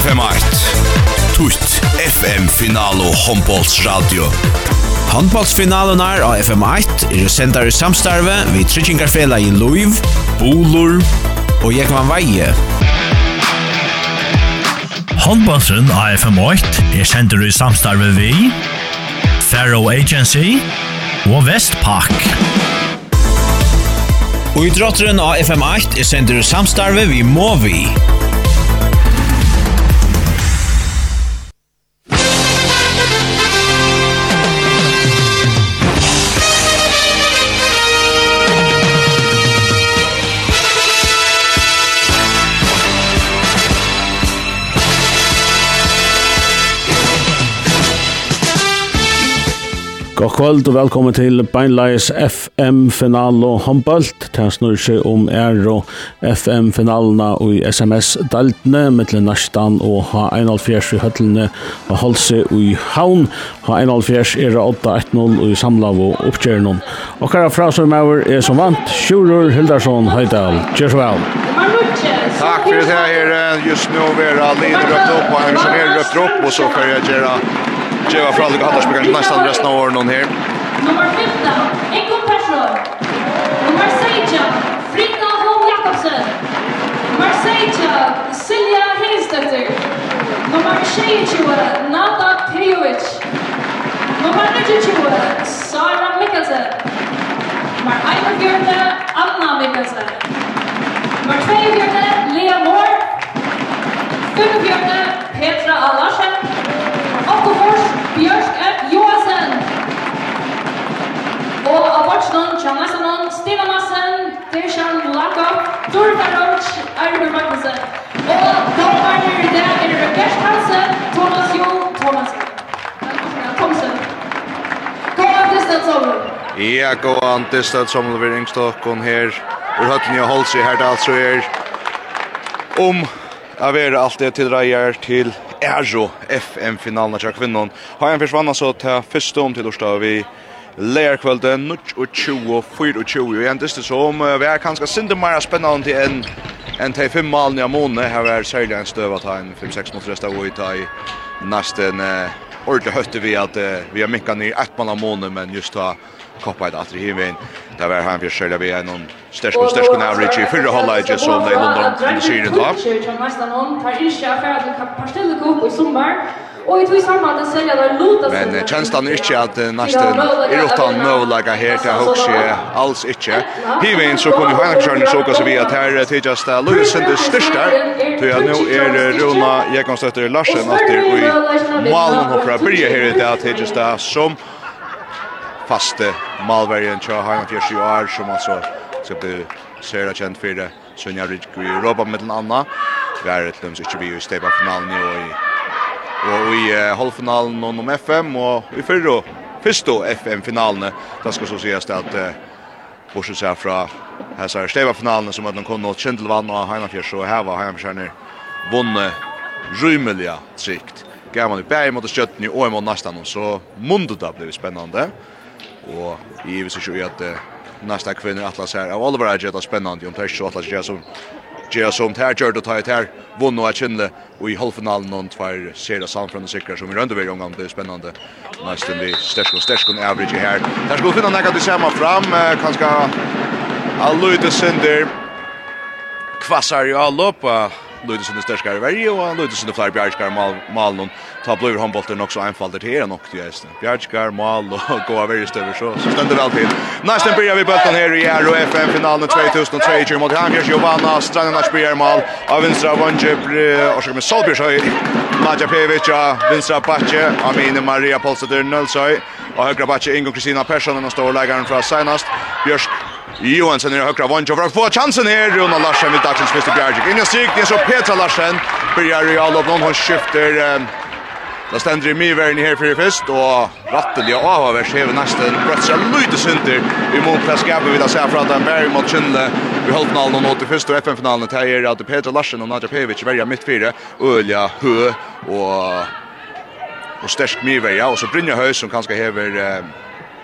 FM8 Tutt FM Finalo Hombolts Radio Handbollsfinalen er av FM8 er sendar i samstarve vi Tryggingarfela i Luiv, Bolur og Jekvan Veie. Handbollsen av FM8 er sendar i samstarve vi Faro Agency og Vestpak. Og idrotteren av FM8 er sendar i samstarve vi Movi. God kvöld og velkommen til Beinleis FM final og håndbølt. Det snur seg om er og FM finalene og i SMS-daltene mellom Nastan og H1-4 i høttelene og Halse og i Havn. H1-4 er 8-1-0 og i samlav og oppgjøren. Og hva er fra som er er som vant, Sjurur Hildarsson Høydal. Kjør så vel. Takk for det her. Just nu är det lite röpt upp och han som är röpt upp och så får jag göra Djeva fra Luka Hattars, men kanskje nesten resten av åren her. Nummer 15, Ekon Persson. Nummer 16, Frida Holm Jakobsen. Nummer 16, Silja Heinsdøtter. Nummer 22, Nada Pejovic. Nummer 22, Sara Mikkelsen. Nummer 41, Anna Mikkelsen. Nummer 42, Lea Moore. 45, Petra Alarsen. Watchnon, Janasanon, Stina Massen, Dejan Lakov, Tor Farroch, Arne Magnussen. Og dommarer det er Gert Hansen, Thomas Jo, Thomas Thomsen. Gåan distansomler. Ja, gåan distansomler ved Ringstokken her. Ur høtten holdt seg her det altså er om Jeg vil alltid tilreier til Erjo FM-finalen av kvinnon. Har jeg en først vann altså til første om til Lorstad vi leierkvelden, nutt og 20 og 24, og igjen dyste som vi er kanskje sinde mer spennende til enn enn til fem malen i måned, her er særlig en støv at han 5-6 mot resta og i ta i nesten ordentlig høtte vi at vi har minket ned ett mann av måned, men just da koppa et atri hivin, det var han fyrir særlig vi er noen størsk og størsk og nærmere i fyrre holda ikke som det er London sier i dag. Det er ikke nesten noen, tar ikke affæra til Parstellekup i sommer, Og i tog samband selja der luta Men tjenstan er ikkje at nesten er utan møvlaga her til Hoxie, alls ikkje. Hivein så kunne Heinakjørn så seg vi at her tidjast Louis Sender styrstar. Tog jeg nå er Rona Jekonstøtter Larsen atter i malen hoppra byrje her i dag tidjast som faste malverjen tja Heinakjørs i år som altså skal bli sera kjent for fyrir Sunja Rydgvi med den Anna. Vi er et løms ikke vi i stedet finalen i år i og i uh, halvfinalen om FM og i fyrre første FM-finalene. Det skal så sies at eh, bortsett seg fra hessar steva-finalene som at de kom nå Kjendelvann og Heinafjers og Heva Heinafjerner vunnet rymeliga trygt. Gaman i bæg mot Stjøttene og i mån nesten, så mundet det blev spännande. Og i hvis ikke at eh, nästa kvinna Atlas här. Av Oliver Edge är det spännande om det är så Atlas som Gjea som tær gjør det tar tær. Vunn og erkjennle og i halvfinalen noen tvær ser av samfunnet sikker som i røndevær omgang er spennende. Nesten vi stersk og stersk og average her. Der skal vi finne nekka til samme fram. Kanskje Alluide Sinder kvassar jo allopa Luther som är störskare i Sverige og han Luther som är fler bjärskare mal, ta tar blöver handbollen också enfaldigt här her nok til nu. Bjärskare, mal og gå över støver, så, så stender vel til. Nästan börjar vi bøtten her i Aero FM-finalen 2023 mot Hamjers Giovanna, Stranden Arsbjerg mal av Vinstra Vange, og så kommer Solbjörshöj, Nadja Pevic av Vinstra Batje, Amine Maria Polstetter Nølsøy, og høyre Batje Ingo Kristina Persson, og står leggeren fra senast. Bjørsk Johansen i högra vången för att få chansen här. Rona Larsen vid dagens Mr. Bjergik. Innan stryk, det är så Petra Larsen. Börjar i all någon hon skifter. Det stender i Myverden här för i og Och ratteliga avhavers här vid nästa. Bröts jag lite synter i motpläskapet vill jag säga för att han berg mot Kynle. i holdfinalen og nå til i första FN-finalen. Det här är Petra Larsen och Nadja Pevic väljer mittfyra. Ölja, Hö och... Och mye Myverden. Och så Brynja Høy, som kanske hever Eh,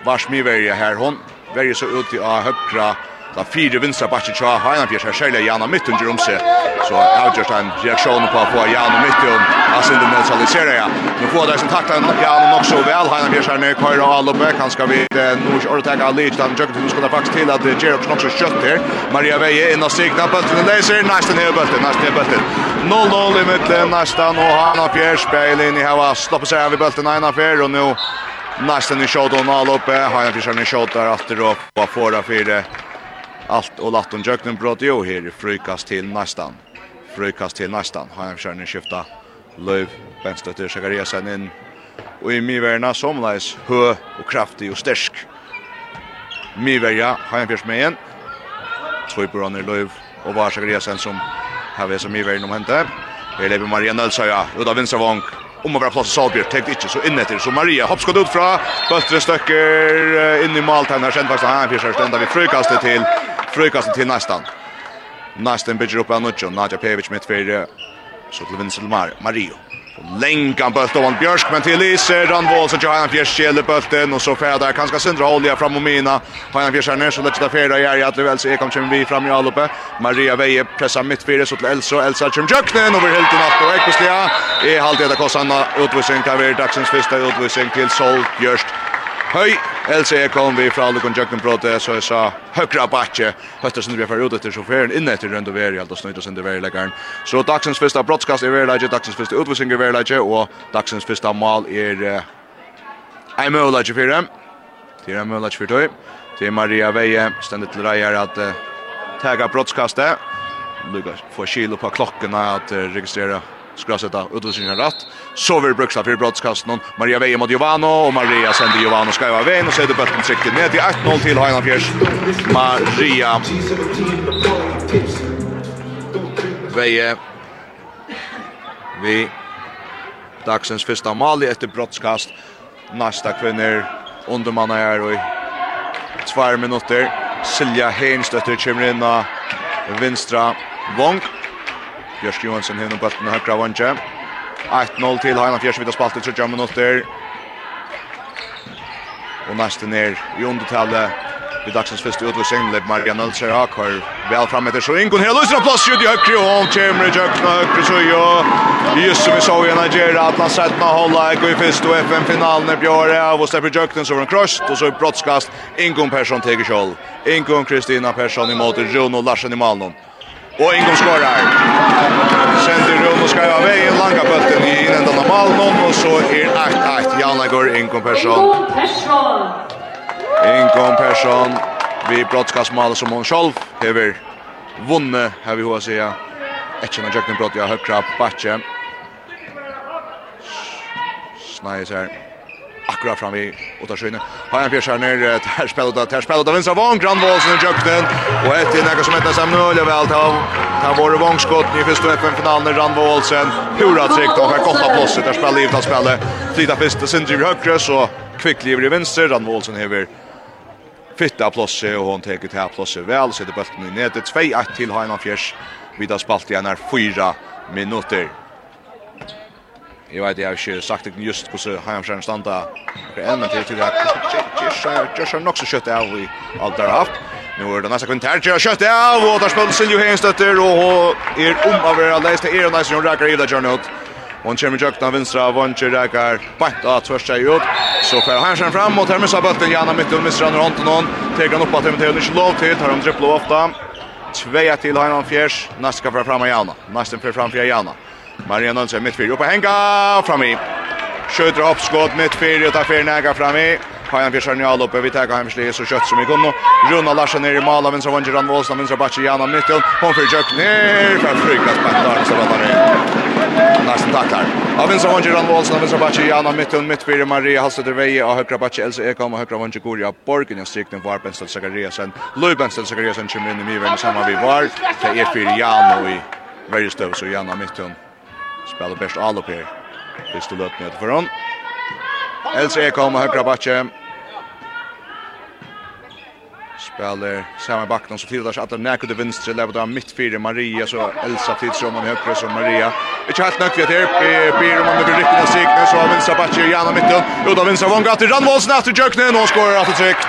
Vars Myverden här. Hon Verje så ut i av högra Da fire vinstra bakke tja, Heinan Fjers er særlig Jana Mittun gjør om seg. Så avgjørs en reaksjon på å få Jana Mittun, han sin det neutraliserer ja. Nå får det som takler Jana nok så vel, Heinan Fjers er nere Køyre og Alobøk, han skal vi nå ikke overtake av Lidj, den jøkken skulle faktisk til at Gjeroks nok så kjøtt her. Maria Veie inn og signa, bøltene leser, næsten er bølten, næsten er bølten. 0-0 i midten. næsten, og Heinan Fjers, inn i hava, slopper seg av i bølten, Heinan Fjers, og nå Nästan i shot och all uppe. Har jag försökt en shot där efter upp. Vad får det för allt och Latton Jöknen bröt ju här frukast till nästan. Frukast till nästan. Har jag försökt en skifta löv vänster Sakariasen in. Och i Miverna somlais hö och kraftig och stärsk. Miverja har jag försökt med igen. Två i löv och var Sakariasen som har vi som Miverna om händer. Här lever Maria Nölsöja Uta av vänstervång om å være plass i Salbjørn, tenkte ikke så inn etter. Så Maria hoppskott ut fra, Bøttre støkker inn i Malten, her kjent faktisk han fyrst, enda vi frukastet til, frukastet til nesten. Nesten bygger opp av Nudjo, Nadja Pevic mitt för så til Vincent Mario. Länkan bult av Björsk men till Lise, Randvål så Johan Fjärs gäller bulten och så färdar kanske söndra olja fram och mina. Han Fjärs här ner så lägger det färda i att väl så kommer vi fram i allope, Maria Veje pressar fyra, så till Elsa Elsa kommer jöknen över helt i natt och Ekostia är halvt det kostar utvisning kan vi dagsens första utvisning till Sol Björsk Høy, Else er kom vi fra Lukon Jøkken Brote, så jeg sa høyre bakke. Høyre som vi får ut etter sjåføren inne etter Rønd og Veri, alt og snøyde sin verileggeren. Så dagsens første brottskast er verilegge, dagsens første utvisning er verilegge, og dagsens første mal er en mølegge for dem. Det er en mølegge för tøy. Det er Maria Veie, stendet til reier at uh, tega brottskastet. Lukas får kilo på klockan at uh, registrera skulle sätta utvisningen rätt. Så vill Bruksa för brottskasten. Maria Veje mot Giovano och Maria sänder Giovano ska vara vän och det bollen trycket ner till 1-0 till Hainan Fjärs. Maria Veje vi dagsens första mål efter brottskast. Nästa kvinner undermanna är i två minuter. Silja Heinstøtter kommer inn av vinstra vong. Björsk Johansson hinner bulten högra vanje. 1-0 till Hainan Fjärs vid spalt i 30 minuter. Och nästa ner i undertalet vid dagsens första utvisning Leif Marian Nölser har väl fram efter så Ingon hela lösna plats ut i högre och om Chamber Jökna högre så ju just som vi såg i Nigeria att han sett man hålla i först och FN-finalen Björre av och släpper Jökna så var en kross och så i brottskast Ingon Persson Tegerskjold Ingon Kristina Persson i mot Runo Larsen i Malmö Og Ingom skorar. Sender rum og ska av vägen langa bøtten i innendan av Malmon og så er 8-8. Janna går Ingom Persson. Ingom Persson. Vi brottskastmål som hon själv hever vunne här vi hur säga. Ett av Jackson brott jag högra backe. Snajs her akkurat fram i åttaskyne. Har han fjärskärner, där spelar där spelar där vänstra vång Grandvåsen i jökten och ett i näka som heter Samuel väl ta ta vår vångskott i första öppen finalen Grandvåsen. Hurra tryckt och har gott av plåset, där spelar livet att spelet. Flyta först sen driver högre så kvickliver i vänster Grandvåsen hever fitta plåset, och hon tar till plåset väl så det bulten i nätet 2-1 till Hainan Fjärs. Vi har spalt i när 4 minuter. Jag vet, jag har ikke sagt det just hvordan Heihamskjæren standa for en, men til at Joshua nok så kjøttet av i allt där haft. Nu är det nästa kvind her, Joshua kjøttet av, og der spiller Siljo Hegenstøtter, och är om av er leis, det er en och räcker i det kjørnet. Hon kommer jakt av vänstra våncher där går bant att första ut. Så för han sen fram mot Hermes Abbatten Janna mitt och missar han runt någon. Tegar han upp att Timothy Nilsson lov till tar de trippla ofta. Tvea till Heinan Fjärs. Nästa ska fram av Jana. Nästa fram fram Janna. Maria Olsen mitt fyrir upp og henga fram i. Skjøter opp skott mitt fyrir og tar fyrir nega fram i. Kajan fyrir sørn i alloppe, vi tega hemsli så kjøtt som i kunno. Runa Larsen nere i mala, vinsra vann Geran Volsna, vinsra Batsi Jana mitt til. Hon fyrir ner ned, fra frykast på så Arnstad vann nere. Næsten taklar. Av vinsra vann Geran Volsna, vinsra Batsi Jana mitt mitt fyrir Maria Halstetter Veje, av högra Batsi Elsa Ekholm, og högra vann Goria Borgen, jag strikten var Benstel Sakariasen. Lui Benstel Sakariasen kommer inn i mye, samma vi var. Det är fyrir Jano i Vøyrestøv, så Jana mitt. Spelar bäst all upp här. Första löpningen för hon. Elsa är kommer högra backe. Spelar samma backen som fyrdar sig att den till vänstra lägger av mitt fyra Maria så Elsa till som hon högra som Maria. Inte helt nökt vet här. Blir om det riktigt att sikna så har vinstra backe Jana mitten. Uta vinstra vånga till Randvålsen efter Jöknen och skårar att tryckt.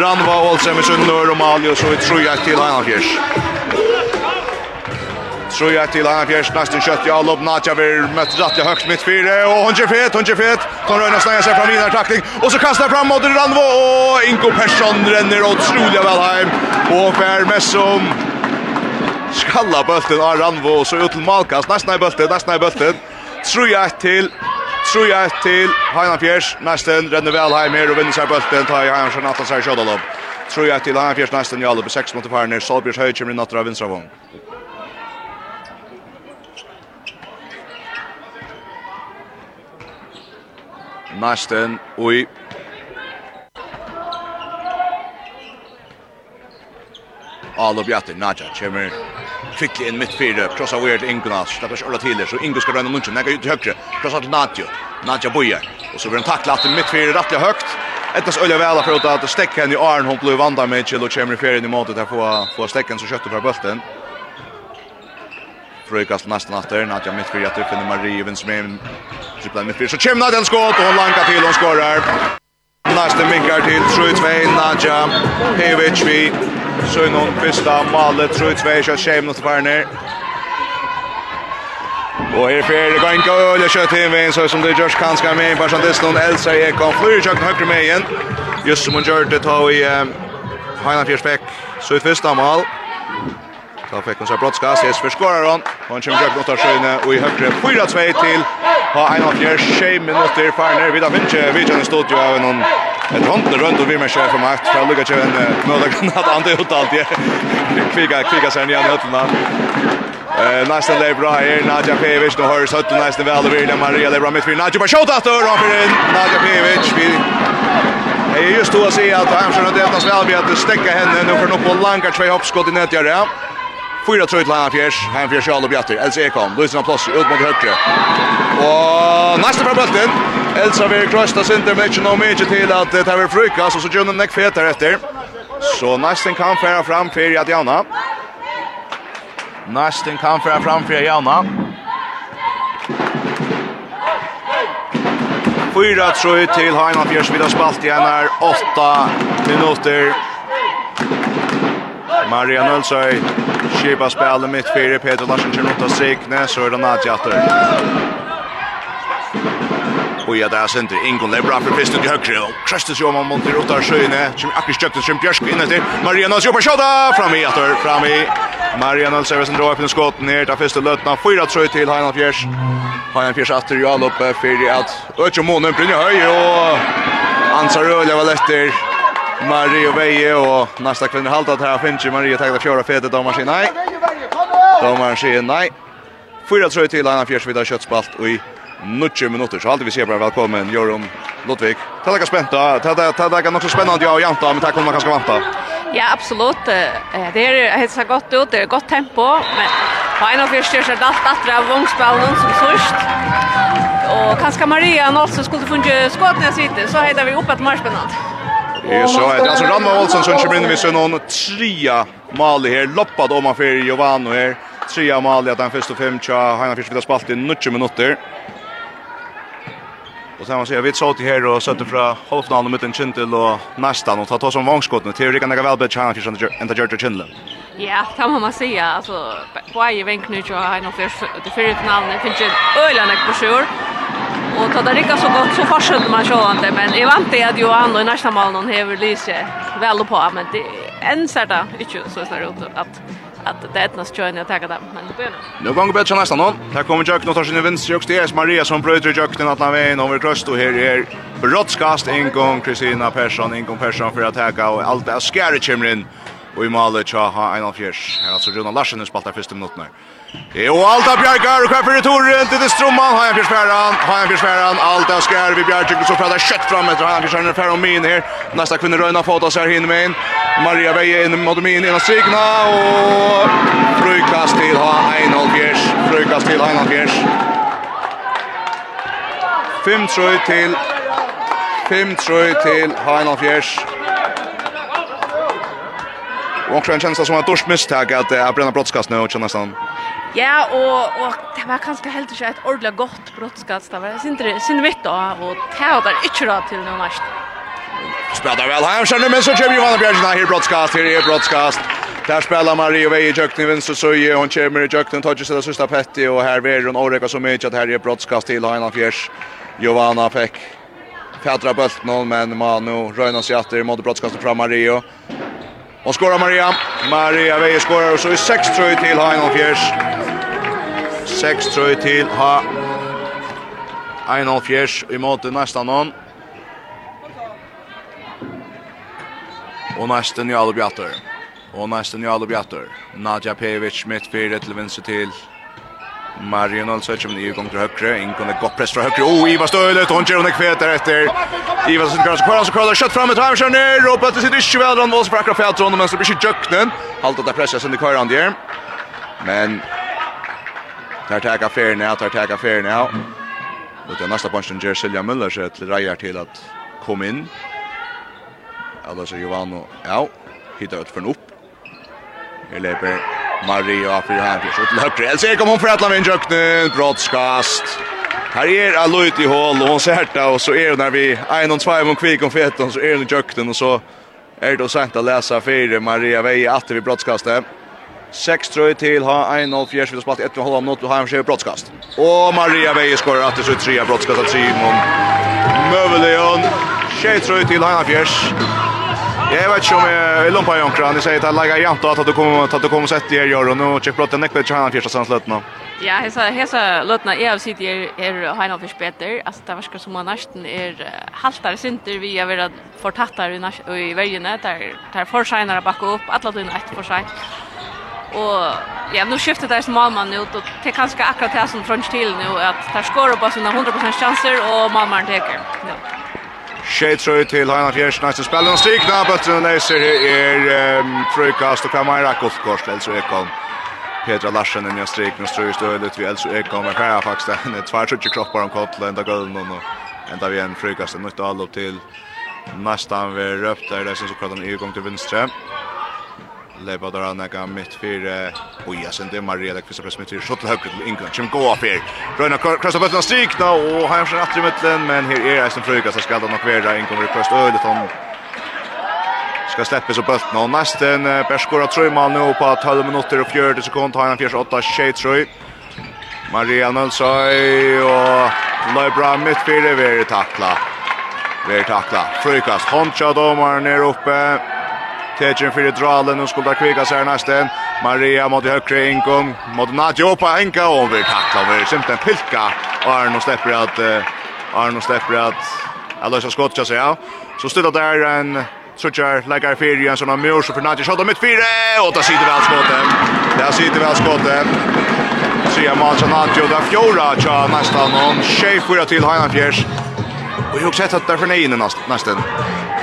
Ranva Olsen med sin nör och Malio. så vi tror jag till Heinalkirch. Tror jag till han fjärs nästan kött jag lob Natja vill möta rätt jag högt mitt fyra och hon fet hon fet. Som röna snäga sig fram vidare tackling och så kastar fram mot Randvo. Och Inko Persson ränner otroligt väl hem och Fär med som skalla bulten av Randvo. Och så ut till Malkas. Nästan i bulten nästan i bulten tror jag till Tror jag till Hanna Fjärs nästan ränner väl hem här och vinner sig bulten tar jag Heinan Nathan sig skjuter lob tror jag till Hanna fjärs nästan jag lob 6 mot Parner Salbjörn Höjer med Natra Vinsravång. Nasten oi. Alo Bjatter, Nadja, kommer kvicklig in mitt fyra. krossa Weird Inguna, slipper ikke alla Thieler, så Ingo ska rønne Munchen, negger ut till högre. krossa till Nadja, Nadja bojer, Och så blir han tackla til mitt fyra rättliga högt. Ettas ölja väl för att stäcka henne i arn, hon blev vandar med chill och kommer i ferien i måtet att få, få stekken så köttet fra bulten. Frökas nästan efter. Nadja mittfyr jätter finner Marie Vinsmin. Tripplar mittfyr. Så kommer Nadja en skott och hon lankar till. Hon skorar. Nästa minkar till 3-2. Nadja Hevic vi. någon första målet 3-2. Kör tjej mot Werner. Og her fer det ganske øl, jeg kjøtt inn veien, så som det gjørs kan med, bare sånn det noen Elsa i Ekon, flyr i kjøkken høyre med igjen, just som hun gjør det tar i Heina Fjersbekk, så i første mål, Så fick hon så brottskast, Jesper skorar hon. Och han kommer upp mot Sjöne och i högre 4-2 till. Ha en av fjärr, tjej minuter farner. Vida Vinci, Vidjan i studio av någon ett rondne runt och vi med chef för makt. Jag lyckas ju en möda granat han det ut allt. Kviga, kviga sen igen i hötterna. Eh nästa det bra här Nadja Pevic då har sett nästa väl och William Maria det bra mitt för Nadja bara skjuta åt dörren för in Nadja Pevic vi Jag är just då att se att Hamsson har att väl med att stäcka henne nu för nog på långa två hoppskott i nätjare. Fyra trøyt til Hanfjers. Hanfjers i alle bjatter. Elsa Ekholm. Lysen av plass ut mot högre. Och nästa från bulten. Elsa vill krossa sinter med ikke noe mycket till att det er frukas. Og så gör hun näck fetar efter. Så nästan kan færa fram för Jadjana. Nästan kan færa fram för Jadjana. Fyra trøyt til Hanfjers. Vi har spalt igen här. Åtta minutter. Maria Nölsøy, Kipa spela mitt fyra, Peter Larsen kör åtta Signe, så är det Nadja åter. Och ja, där center, Ingon Lebra för ut i högre, och krastes ju om man mot i sjöne, som akkurat köpte som Björsk in efter, Maria Nölsøy jobbar skjåda, fram i åter, fram i. Maria Nölsøy vet inte öppna skott ner, där första lötna, fyra tröj till Heinald Fjärs. Heinald Fjärs åter i all uppe, fyra att, ötjo månen, brinner Höj, och Ansar Röle var lätter, Mario Veje och nästa kvinna haltat här finns ju Marie tagit fjärde fetet domaren säger nej. Domaren säger nej. Fyra tror till Anna Fjärs vid köttspalt och i 90 minuter så alltid vi ser bara välkommen Jorum Ludvig. Det är spänt. Det ta något spännande jag och Janta men tack om man kanske vänta. Ja, absolut. Det är helt så gott ut, det är gott tempo men på en av Fjärs är allt att av vångspelen som först. Och kanske Maria också skulle funnit skott när sitter så heter vi upp att marspännande är så att alltså Ranma Olsson som kommer in med sin någon trea mål här loppad om för och här trea mål att han först och fem tja han fick spela spalt i 90 minuter Och sen man ser vi så till här och sätter från halvfinalen mot en Kintel och nästan och ta ta som vångskotten till Rikan Gavel Bech han fick inte George Kintel. Ja, det må man säga. Alltså, på i vänk nu tror jag att det förra finalen finns ju öland på sjur och ta det rikar så gott så fortsätter man så inte men i vant det att Johan och nästa mål någon häver lyse väl på men det en särta inte så snart ut att att det är nästan join att ta det men det blir nu. Nu går bättre nästa någon. Kommer Jack och tar sin vinst just det är Maria som bröter Jökn att han vägen över kröst och här är brottskast en gång Kristina Persson en gång Persson för att tacka och allt är scary chimrin. Og i malet tja ha 1-4. Her altså Runa Larsen spaltar første minuttene. Jo, Alta Bjergar, hva for returen til det stromman. Har en fjerspæran, har en fjerspæran. Alta skär vi Bjergar, så fräda kött fram efter han fjerspæran för om min här. Nästa kvinna röna fotas här hinner med in. Maria Veje in mot min ena signa och frukast till ha 1-4. Frukast till 1-4. 5-3 til 5-3 til Heinolf Jers Och också en känsla som att Dors misstag att jag bränner brottskast nu och känner sån. Ja, och och det var kanske helt enkelt ett ordla gott brottskast. Det var inte synd mitt då och tävlar där inte då till någon match. Spelar väl här sen men så kör Johan Björgen här brottskast här är brottskast. Där spelar Marie Vej i Jökten i vänster söje ju hon kommer i Jökten tar sig det sista Petti och här är hon Oreka som mycket att här är brottskast till Hanna Fjärs. Johanna fick Petra Böltnon men man nu rönas i åter mot brottskastet från Mario. Och skorar Maria. Maria Veje skorar och så är 6-3 till Heinolf Fjärs. 6-3 till ha Heinolf Fjärs i mål till nästa någon. Och nästa Njalo Bjatter. Och nästa Njalo Bjatter. Nadja Pevic mitt fyra till vänster till Marion alltså som nu kommer till högre, in kommer gott press från högre. Oh, Ivar Stöle, hon kör hon kvetar efter. Ivar sitter kanske kvar så kollar fram ett här kör ner och att det sitter inte väl runt oss backar fel tror men så blir det jöknen. Halt att pressa sen det kör han där. Men tar tacka fair nu, tar tacka fair nu. Och den nästa punchen ger Silja Müller så till Rajar till att komma in. Alltså Giovanni, ja, hittar ut för en upp. Eller Maria för här till skott högre. Elsa kommer för att Lavin Jöknen brottskast. Här är Aloit i hål och hon ser härta och så är det när vi någon två om Kvik om fetten så är det Jöknen och så är det då sent att läsa för Maria Vej att vi brottskastet. 6 trøy till ha 1-0 fjärs vil spalt 1,5 om nåt och ha en skev brottskast. Och Maria Veje skorar att det så tre broadcast att Simon Møveleon. 6 trøy till ha en fjers. Jag vet inte om jag är lumpa i omkran. Det säger att jag lägger jämt att du kommer att du kommer sätta er gör och nu check blott en nekvet pitch här första sen slutna. Ja, hesa hesa lutna är av sitt är är Heinal för spetter. Alltså det verkar som att nästan är haltar synter vi har väl fortattar i i vägen där där försinar att backa upp alla tiden ett för sig. Och ja, nu skiftar det som Malman ut och det kanske akkurat det som French till nu att där skorar på sina 100% chanser och Malman tar. Ja. Shade tror till Hanna Tjejtrøy til Heina Fjers, næste spillen strikna, bøtten är frukast och kommer att kammer kort eller så Ekholm. Petra Larsen i strikna, strøy støylet vi alltså Elso med er kjær faktisk den, två trutje kroppar om kottlet, enda gulden och ända vi en frøykast, en nytt allopp til Nästan vi röpt där det syns såklart en igång till vänster. Leba där han kan mitt för Boja sen det Maria där Kristoffer Smith i skott högt till England. Chim går upp här. Röna Kristoffer Smith strik då och han har att i mitten men här är Eisen Fruga så ska det nog vara en kommer först ödet han ska släppas upp bulten och nästan Berskora tror man nu på 12 minuter och 40 sekunder har han 48 tjej tror Maria Nilsson och Lebra mitt för det är tackla. Vi tackla. Frukast. Håndtja domaren är uppe. Tekin fyrir dralen, hun skulle kvika seg næsten. Maria mot høyre inkom, mot Nadja oppa enka, og hun takla, kakla, hun vil simpelthen pilka. Arno slipper at, Arno slipper at, Aloysa skotja seg ja. Så stilla der en Suchar lägger fyra en sån här mur så för Nadja skjuter mitt fyra och där sitter väl skottet. Där sitter väl skottet. Så jag Sia Nadja där fjorda tja nästan någon. Schäfer till Heinafjärs. Och jag har sett att där för nej nästan.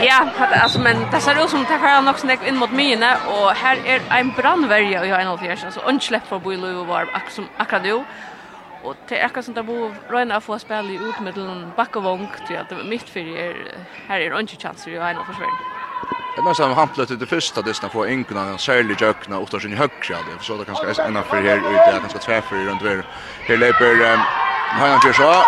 Ja, alltså men det ser ut som det här nog snäck in mot mine och här är en brandvärja och jag är nog fjärs alltså undsläpp för Boilo och var som akkurat nu. Och det är akkurat som det bor röna att få spela ut med en backavång till att mitt för er här är inte chanser jag en nog försvinn. Det måste ha hamnat det första det snart få inkna en särlig jökna åt sin högra det så det kanske är en för här ute jag kanske träffar runt där. Här löper har han så. Kyrsa.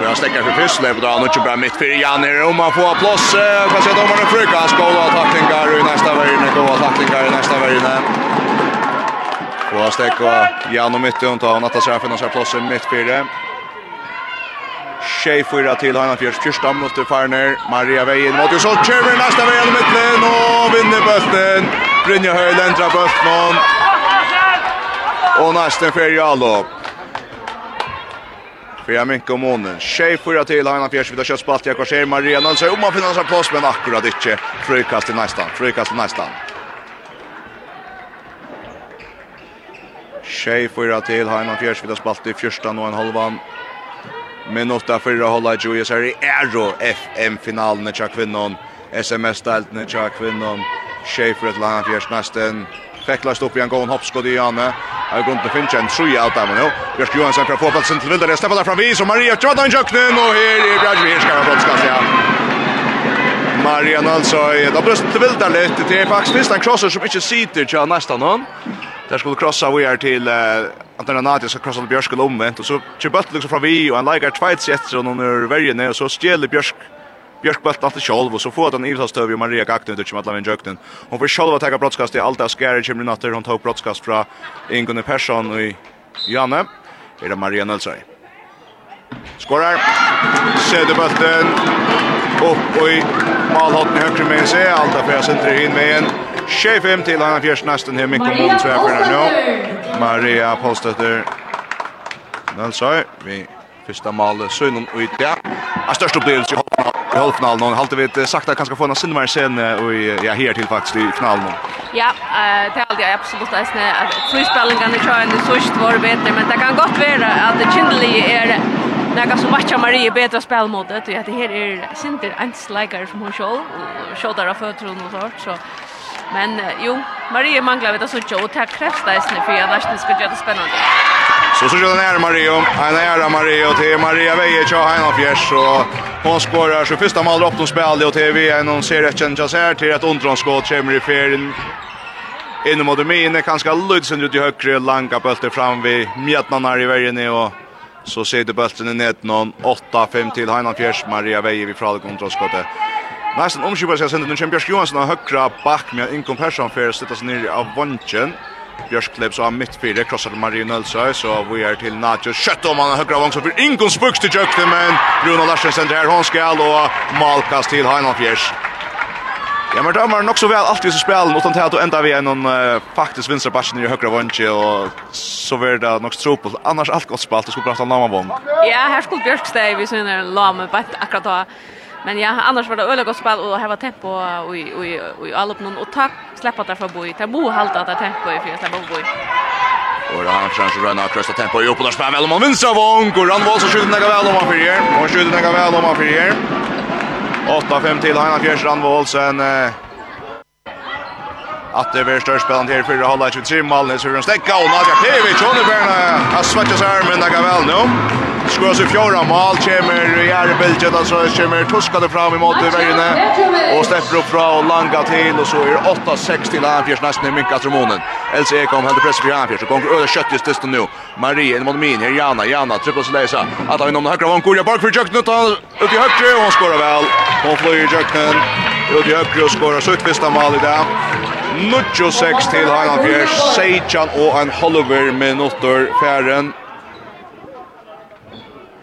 Bra stäcker för Pyssle lever dagen och inte bra mitt för Jan är om man får plats. Kan se domaren fruka skåla tacklingar i nästa värjne. Goda tacklingar i nästa värjne. Och stäcka Jan och mitt och ta Natta Särfen och så plats mitt för det. Tjej fyra till Hanna Fjärs första minuter Farner. Maria Vejen mot Jusol Cherry nästa vägen i den och vinner bollen. Brynja Höjlendra bollen. Och nästa för Jalop. För jag mycket om månen. Tjej fyra till Hanna Fjärs vid köttspalt. Jag korsar Maria Nilsson. Om man finner sig plås men akkurat inte. Frykast till nästan. Frykast till nästan. Tjej fyra till Hanna Fjärs vid spalt i första och en halvan. Minuta förra hålla Julius här i Aero FM-finalen i Chakvinnon. SMS-deltene i Chakvinnon. Tjej förra till Fjärs nästan. Fäcklast upp i en gång hoppskott i Janne. Här går inte finns en tröja allt där nu. Björk Johansson kan få platsen till Vildare. Steppar där fram vis och Maria Tjadda i köknen och här är Björk vi ska brottskast ja. Maria Nalsøy, da brøst til Vildar litt, det er faktiskt finns en crosser som inte sitter till nesten någon. Där skulle crossa vi är till uh, Antona Nadia ska crossa till Bjørsk og omvendt, og så kör bøtt liksom från vi, och han leikar tveit etter någon är er ner och så stjäl Bjørsk Björk bult alltid själv och så får den Ivas Tövi och Maria Gakten ut med alla vem jökten. Hon får själv att ta broadcast i allt av Skärer kommer natter hon tar broadcast från Ingunn Persson och Janne. Är det Maria Nilsson. Skorar. Sätter bulten upp och i målhållet i högre med sig. Allt av Fjärs inte in med en. 25 till Hanna Fjärs nästan här. Mikko Blom tror jag för nu. Maria Polstötter. Nilsson. Vi första målet. Sönnen och i det. En störst upplevelse i hoppet halvfinalen och halt vet sagt att kanske få en sinne scen och ja här till faktiskt i finalen. Ja, eh det hade jag absolut att snä att flyspelningen är kvar i sust var bättre men det kan gott vara att Chindley är Naga som matcha Marie bättre spel mot det. Det här är Sinter Ansliker som hon själv och skjuter av fötron och sånt så men jo Marie manglar vet att så och tack krävs det snä för jag nästan ska göra det spännande. Så så gör den här Mario, en ära Mario till Maria Veje tja, heina Fjärs och Hon skorar så första mål upp de spelade och TV en hon ser ett chans här till ett undronskott kommer i fjärden. Inne mot Mine kanske Ludsen ut i högre långa bulten fram vid Mjätnanar i vägen och så sitter bulten i nät någon 8-5 till Heinan Fjärs Maria Veje vid från kontraskottet. Nästan omskipar sig sen den Champions Johansson har högra back med inkom Persson för att sätta sig ner av vanchen. Björskleps av mitt fyra krossar Marie Nölsö så vi är till Nacho kött om han högra vång så för Ingon spukt till jökte men Bruno Larsen sänder här, hon ska och malkas till Heinan Fjärs. Ja men dömer nog så väl alltid så spelen utan att ända vi någon uh, faktiskt vänsterbacken i högra vång, och så var det nog stropel. annars allt gott spel det skulle prata om vång. Ja, här skulle Björkstad vi sen en lama på akkurat då. Men ja, annars var det öliga gott spel och här var tempo och i i all upp någon och tack släppa där för boy. Det bo halta att tempo i för släppa boy. Och då han chans rönna krossa tempo upp där spel mellan vänstra vång och han var så skjuter några väl om han fyrer. Och skjuter några väl om han fyrer. 8-5 till Hanna Fjärsland Wolsen. Att det blir störst spelande här fyra hålla 23 mål. Nu så hur de stäcka och Nadja Pevic. Hon är bärna. Han svettas här men några väl nu. Skor så fjärde mål kommer i Arbelgen alltså kommer tuskade fram i mot vägen och släpper upp från och langa till och så är 8-6 till Anfjärs nästan i mycket Tromonen. Else Ek kom händer press för Anfjärs och kommer över köttet just nu. Marie en mot min här Jana Jana trippla så läsa att han inom den högra vån går bak för Jökten ut ut i högre och han skorar väl. Hon flyger Jökten ut i högre och skorar sitt första mål i dag. 96 til Heinald Fjers, Seidjan og en halver minutter færen.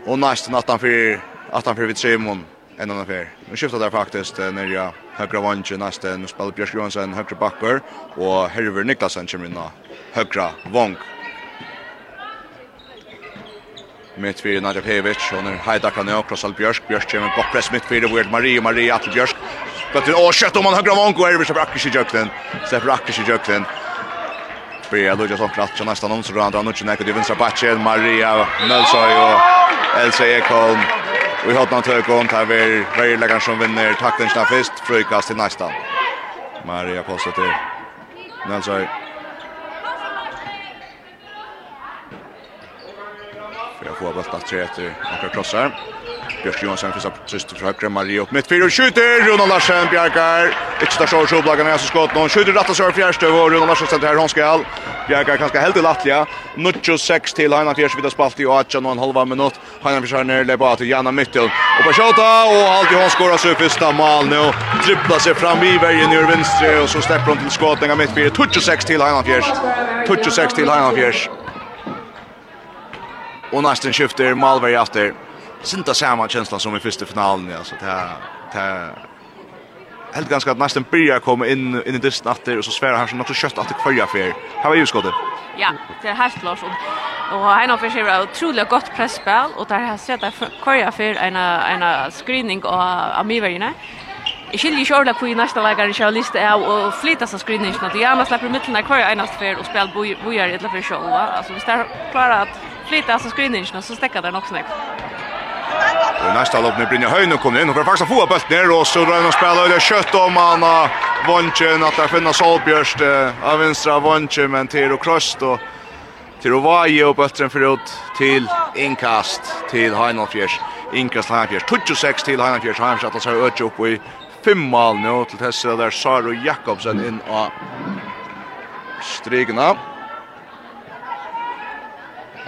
Och nästan att han för att han för vid Simon en annan affär. Nu skiftar der faktiskt när jag högra vanje nästa nu spelar Björk Johansson högra backer och Herver Niklasen kommer in högra vång. Mitt fyrir Nadja Pevic och när Haida kan jag krossa Bjørsk, kommer bak press mitt fyrir, hvor er Marie Marie Atle Bjørsk, Gott och skott om han högra vång og Herver släpper Akish i jöklen. Släpper Akish i jöklen. Börjar Lujas och Ratsch och nästan omsorg andra och Nutchen Ekot i vänstra backen. Maria Nölsöj och Elsa Ekholm. Vi har någon tökon. Här vi Värjeläggaren som vinner tacklingarna först. frukast till nästan. Maria Kosta till Nölsöj. Vi har få bultat tre efter några krossar. Björk Johansson för upp trist för högra Marie upp mitt fyra skjuter Ronald Larsen Bjarkar inte där så så blagarna är så skott någon skjuter rätta så fjärste och Ronald Larsen sätter här hon ska Bjarkar kanske helt lattliga Nucho 6 till Hanna Fjärs vid spalt i 8 och en halva minut Hanna Fjärs ner lägger till Janna Mittel och på skjuta och allt hon skorar så första mål nu dribblar sig fram i vägen ner vänster och så släpper hon till skottningar mitt fyra Nucho 6 till Hanna Fjärs Nucho 6 till Hanna Fjärs Och nästan skifter Malberg efter sinta samma känsla som i första finalen alltså det här det här helt ganska att nästan börja komma in in i det efter och så svärar han så något så kött att kvarja för. Här var ju skottet. Ja, det är helt klart och och han har försökt att otroligt gott pressspel och där har sett att kvarja för en en screening av Amiverna. Jeg skiljer ikke ordentlig hvor i nästa leger ikke har lyst til å så seg screeningen. At jeg gjerne slipper midtelen av hver och spel bojar bojer i et eller annet show. Alltså vi står klara att flytte så screening så stäcker det också snakk. Og nästa lopp nu Brynja Høyne kommer inn og får faktisk få opp bøtt ned, og så drar han og spiller øyne kjøtt om han har vantjen, at det finner Solbjørst av vinstra vantjen, men til og krøst, og til å vaje og bøtteren forut til innkast til Heinolfjers, innkast til Heinolfjers, 26 til Heinolfjers, Heinolfjers at han ser øyne opp i fem mal nå, til Tessel der Saru Jakobsen inn och strigna.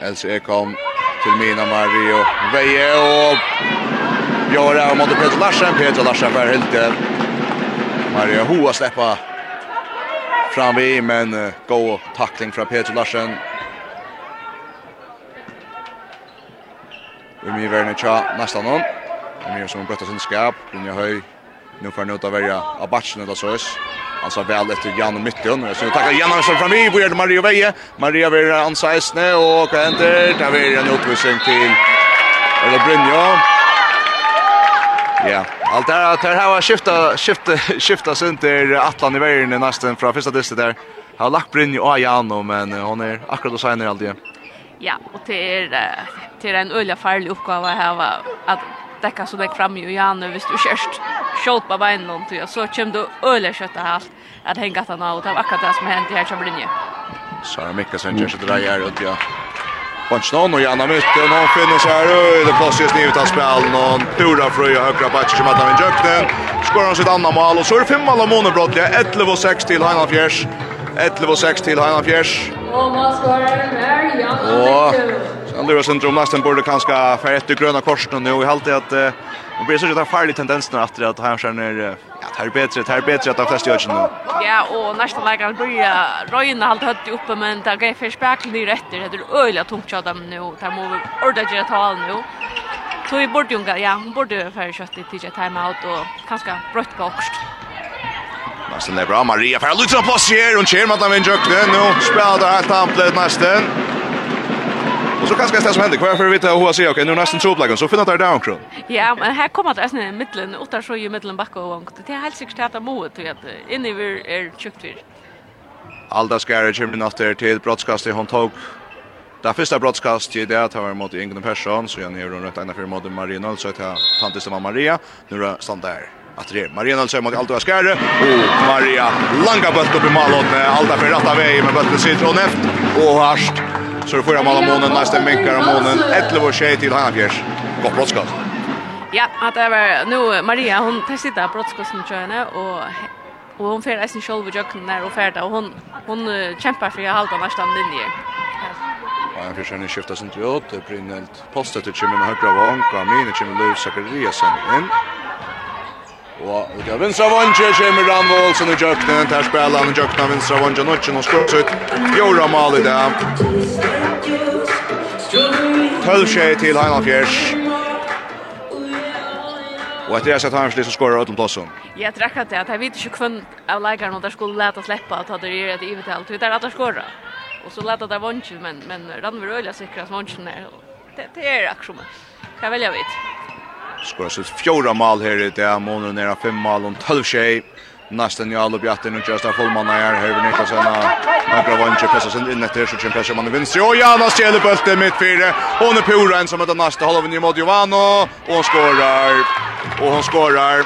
Else Ekholm Filmina Mario Veje och Göra mot Peter Larsen. Peter Larsen för helt Mario Hoa släppa fram vi men uh, gå tackling från Peter Larsen. Umi Vernicha nästan någon. Umi som brötta sin skap. Dunja Höj. Nu får han ut av välja av batchen eller så. Alltså väl efter Janne Mytten. Jag så tackar Jan som fram i Björn Mario Veje. Maria vill ansaisne och vad händer? Där vi en utvisning till eller Brynjo. Ja, allt där här har skifta skifta skifta center Atlan i vägen nästan från första distet där. Har lagt Brynjo och Jan men hon är akkurat och signar alltid. Ja, och det är det är en öliga farlig uppgåva här va att täcka så där fram i Janne visst du körst skjut på veien noen så kommer du öle kjøttet allt att hänga att han av, og det var akkurat det som hendte her kommer linje. Sara Mikkelsen kjører seg til deg her, ut ja, Bunchnon och Janna mötte och någon finner så här och det passar just nu att spela någon Tora Fröja högra backen som att han jökte skorar sitt andra mål och så är det fem mål av det är 11 och 6 till Hanna Fjärs 11 och 6 till Hanna Fjärs och mål skorar Janna Allura syndrom nästan borde kanske för ett gröna korsen nu och i halt att det blir så där farlig tendens nu efter att han känner ja det här är bättre det här är bättre att de flesta gör nu. Ja och nästa läge börja röjna allt hött uppe men det går för spärkel i rätt det är öliga tungt jag dem nu Det må vi ordentligt göra tal nu. Så vi borde ju ja hon borde för kött i tidigt timeout och kanske brött på också. Nästan är bra Maria för Lutra på sig här och kör man att han vinner vinjukten nu spelar det här tamplet nästan. Så kanske det som hender, hva er for å vite hva sier, ok, nå er nesten tropleggen, så finner det down crew. Ja, men här kommer det nästan i mitten, och där så i mitten bakke och långt. Det är helt säkert att det må, tror jeg, inni vi är tjukt vir. Alda Skære kommer natter broadcast i hon tog Det första broadcast i det tar mot Ingen Persson så jag ner runt ena för mot Maria Nilsson så att tantis som Maria. Nu är stand där att det Maria Nilsson mot Alda Skare och Maria langa bult upp i målet Alda för rätta vägen med bulten sitter och näft och harst Så det fyra mål om månen, nästa minkar om månen, 11 och tjej till Hannafjärs. Gott brottskott. Ja, att det var nu Maria, hon testar brottskotten tror jag och och hon får nästan själv jökna när och färda och hon hon kämpar för att hålla nästa linje. Ja, han försöker ni skifta sin ut, det blir helt postet till Chimen högra var Anka, Mine Chimen Lewis Zachariasen in. Og ut av vinstra vånge kommer Ramvål som nu jöknen, där spelar han jökna vänstra vånge, Notchen och skottet, Jora Mali där. Tölsje til Heinald Fjers. Og etter jeg sett Heimansli så skårer Øtlund plassen. Ja, det er akkurat det. Jeg vet ikke hvem av leikerne der skulle leta sleppa at det gjør et ivetall. Det er at de skårer. Og så leta der vonsjen, men, men Randver Øyla sikrer at vonsjen er. Det, det er aksjonen. som Hva velger jeg vidt? Skårer sitt fjorda mal her i det. Måneder nere fem mal om tølvtjei. Nästan ju alla bjatten och just fullmanna här Herve Niklasson några vänster passar sen in efter så kämpar man vänster och Jana stjäler bulten mitt fyra och nu Pura ensam att nästa håller vi mot Giovano och skorar och hon skorar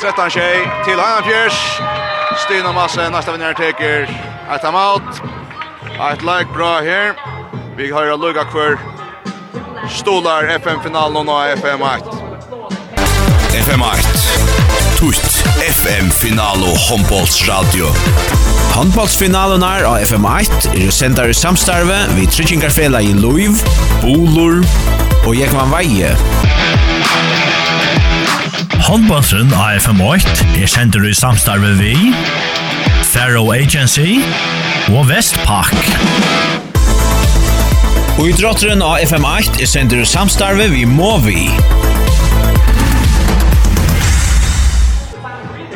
13 tjej till Hanna Fjärs Stina Masse nästa vinnare teker. Ett out. Ett like bra här vi har ju lucka kvar stolar FM finalen och FM 8 FM 8 tutt FM-finalo håndbollsradio. Håndbollsfinalonar av FM1 er sendar i samstarve vid Tryggingarfela i Luiv, Bolor og Jekvan Veie. Håndbollsen av FM8 er sendar i samstarve vi, Faro Agency og Vestpak. Og idrotteren av FM8 er sendar i samstarve vi Movi.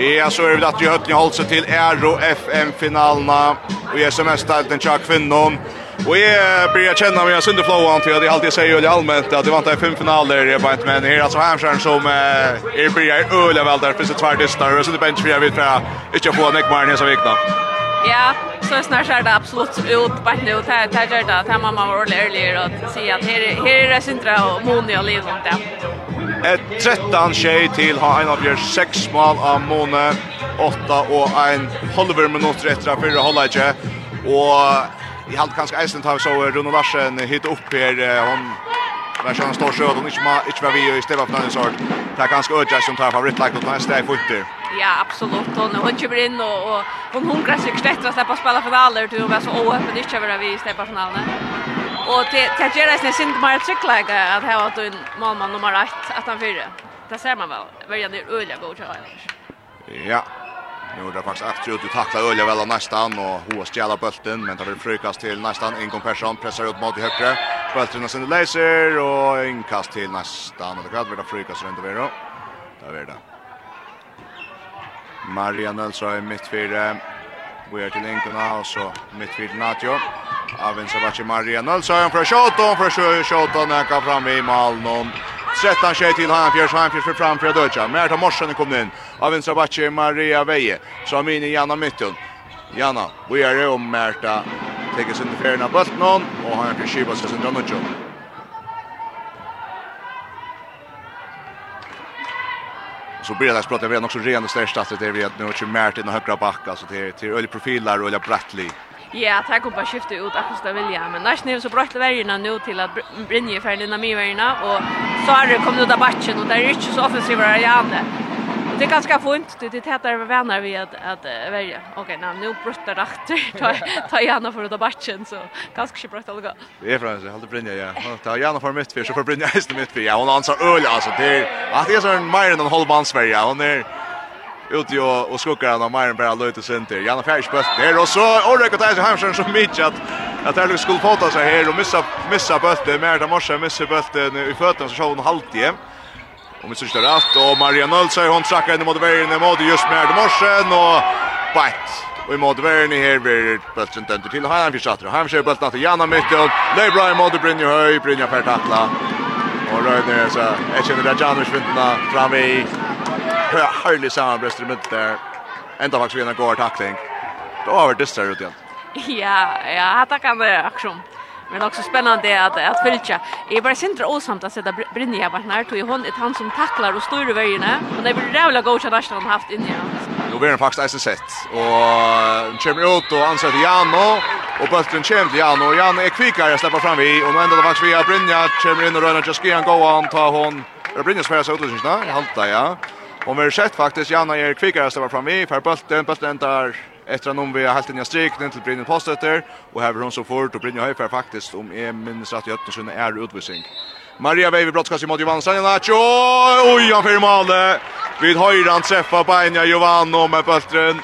Ja, så är det att vi höll hållt sig till Aero FM-finalerna och är semestalten tja kvinnon. Och jag börjar känna mig sönder flowan till att jag alltid säger ju allmänt att det var inte fem finaler i bara inte men här alltså Hamstern som är börjar öla väl där finns det två distar och så det bench vi vet för att inte få Nick Martin så vikna. Ja, så snart är det absolut ut på nu. Det det gör det. Det mamma var ordentligt ärlig och säga att här här är Sindra och Moni och Liv sånt där. Ett 13 tjej till har en av gör sex mål av Mone. 8 och en halver minut efter att förra hålla inte. Och i halt kanske Iceland har så Ronald Larsen hit upp här hon var kör han står så och hon inte inte var vi i Stefan Fernandes sort. Det är ganska ödja som tar favoritlaget på nästa i fotboll. Ja, absolut. Hon hon kommer in och, och hon hungrar sig kraftigt att släppa spela finaler till och vara så oöppen inte över vi släppa finalen. Och det det gör det nästan inte mer tryckläge att ha att en målman nummer 1 att han fyra. Det ser man väl. Väljer det öliga god tror Ja. Nu är det faktiskt att ut och tackla Ölja väl av nästan och hoa stjäla bulten men tar det frykas till nästan Ingon Persson pressar upp mot i högre. Bulten och sen laser och inkast till nästan och det kan vara frykas runt över då. Där är det. Maria Nelsson i mittfire. Vi er til Inkona, og så mittfire Natjo. Avin Sabachi Maria Nelsson fra Kjåton, fra Kjåton, ekka fram i Malnon. 13 tjej till Hanfjärs, Hanfjärs för framför Adöja. Märta Morsen kom in. Avin Sabachi Maria Veje. Samini Janna Mytton. Janna, vi är om Märta. Tekes in i färna bultnon, og Hanfjärs Kibas för sin drömmetjon. så blir det språket redan också ren och största att det är vet nu och Mert i den högra backen så det är till öliga profiler och öliga Bratley. Ja, det och bara skifta ut Akos där vilja, men nästan är så bra att värjorna nu till att Brinje färlina med värjorna och så har det kommit ut av batchen och det är inte så offensiva där Janne det är ganska fint. Det är heter med vänner vi att att välja. Okej, okay, nu brötta det Ta ta gärna för det batchen så ganska shit brötta lugga. Vi är från så håller brinja ja. Ta gärna för mitt för så får brinja hästen mitt för. Ja, hon ansar öl alltså. Det att det är så en mer än en halv man Sverige. Hon är ute och och skuggar han av Myron bara löjte sin till. Janne Färs bult där och så Orrek och Tyson Hamsson som mycket att att det skulle fåta sig här och missa missa bulten mer där morse missa bulten i fötterna så kör hon halvtid. Om vi syns det rätt. Och Maria Nölsö, hon trackar in mot vägen mot just med Morsen. Och bajt. Och i mot vägen här blir bulten dömd till han för Fischatr. Hajan kör bulten till Janna mitt. Och Leibra i mot Brynja Höj. Brynja per tackla. Och Röjne så jag känner det Janus vinterna fram i hörlig samarbetstre mitt där. Ända faktiskt vinna går tackling. Då har vi det där ut igen. Ja, ja, tackar det aktion. Men också spännande att att följa. Är bara sindra osamt att sätta Brynja vart när tog hon ett han som tacklar och styr vägarna och det blir jävla goda där han haft in i. Nu blir den faktiskt ett sätt och kommer ut och anser Jano. Och bulten kommer till Jano. Och Jano är kvickare att släppa fram vi och nu ändå det faktiskt via Brynja kommer in och rör just igen gå an ta hon. Brynja spelar så utlösning där halta ja. Och vi har sett faktiskt. Jano är kvickare att släppa fram vi för bulten bulten där efter att vi har hållit in i stryknen till Brynja Postötter och här hon så fort och Brynja Höjfär faktiskt om är minst att Göttersen är utvisning. Maria Weive brottskast mot Johan Sanjanacho. Oj, han fyrir målet Vid höjran träffar Banja Jovano med bulten.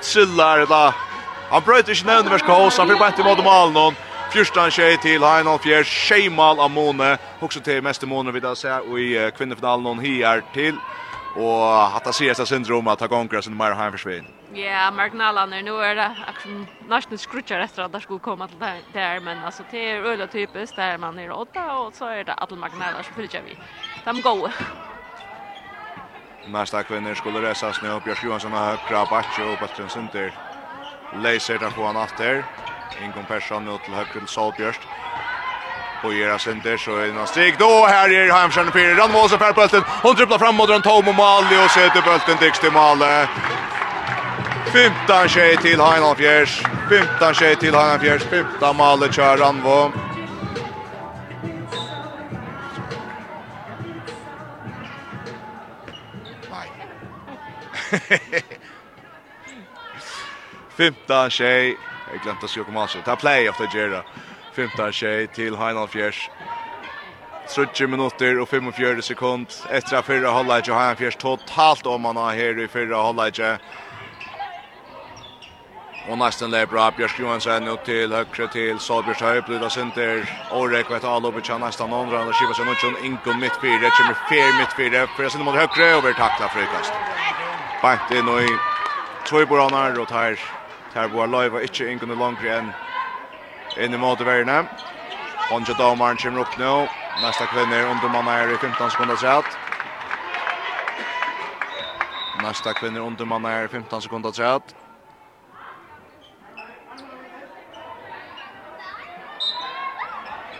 Sillar då. Han bröt inte ner under kaos, han fyrir bara inte mot målet någon. Fyrstan tjej till Heinolf Fjärs tjejmal av Måne. Också till mest Måne vill jag säga, och i kvinnofinalen hon här till och hatta sig essa syndrom att ta gånger som mer hem försvinn. Ja, Marknalan nu är det action nästan skrutchar efter att det skulle komma till där men alltså det är öla typiskt där man är åtta och så är det alla Marknalan som fyller vi. De går. Nästa kvinnor skulle resa snö upp Björk Johansson har högra backe och Patrik Sunder. Leiser där på han efter. Inkom Persson ut till höger till Solbjörst och era center så är någon steg då här är Hamsjön och Pirre Randmås och Perpulten hon dribblar fram mot den Tom och Mali och sätter bulten till till Mali. 15 tjej till Heinolf Fjärs 15 tjej till Heinolf Fjärs 15 Mali kör Randvå Nej 15 tjej Jag glömde att skriva komma så. Ta play efter Gerard. 15 tjej till Heinald Fjärs. 30 minuter och 45 sekund Efter att förra halvleidje har Heinald Fjärs totalt om man har här i förra halvleidje. Og Och nästan lär bra. Björk Johansson ut til høyre til Solbjørs Høyp. Lyda Sinter. Årek vet alle oppe til nesten andre. Han skiver seg nødvendig. Ingo midtfire. Kjemmer fer midtfire. Fyrir sin mot högre och blir takla frikast. Bant in och i två tvøyboranar. och tar, tar boar løyva. inte Ingo noe langere enn Inn i måte verden. Honja Domaren kommer opp nå. Nästa kvinner under man er i 15 sekunder träd. Nästa kvinner under man er i 15 sekunder träd.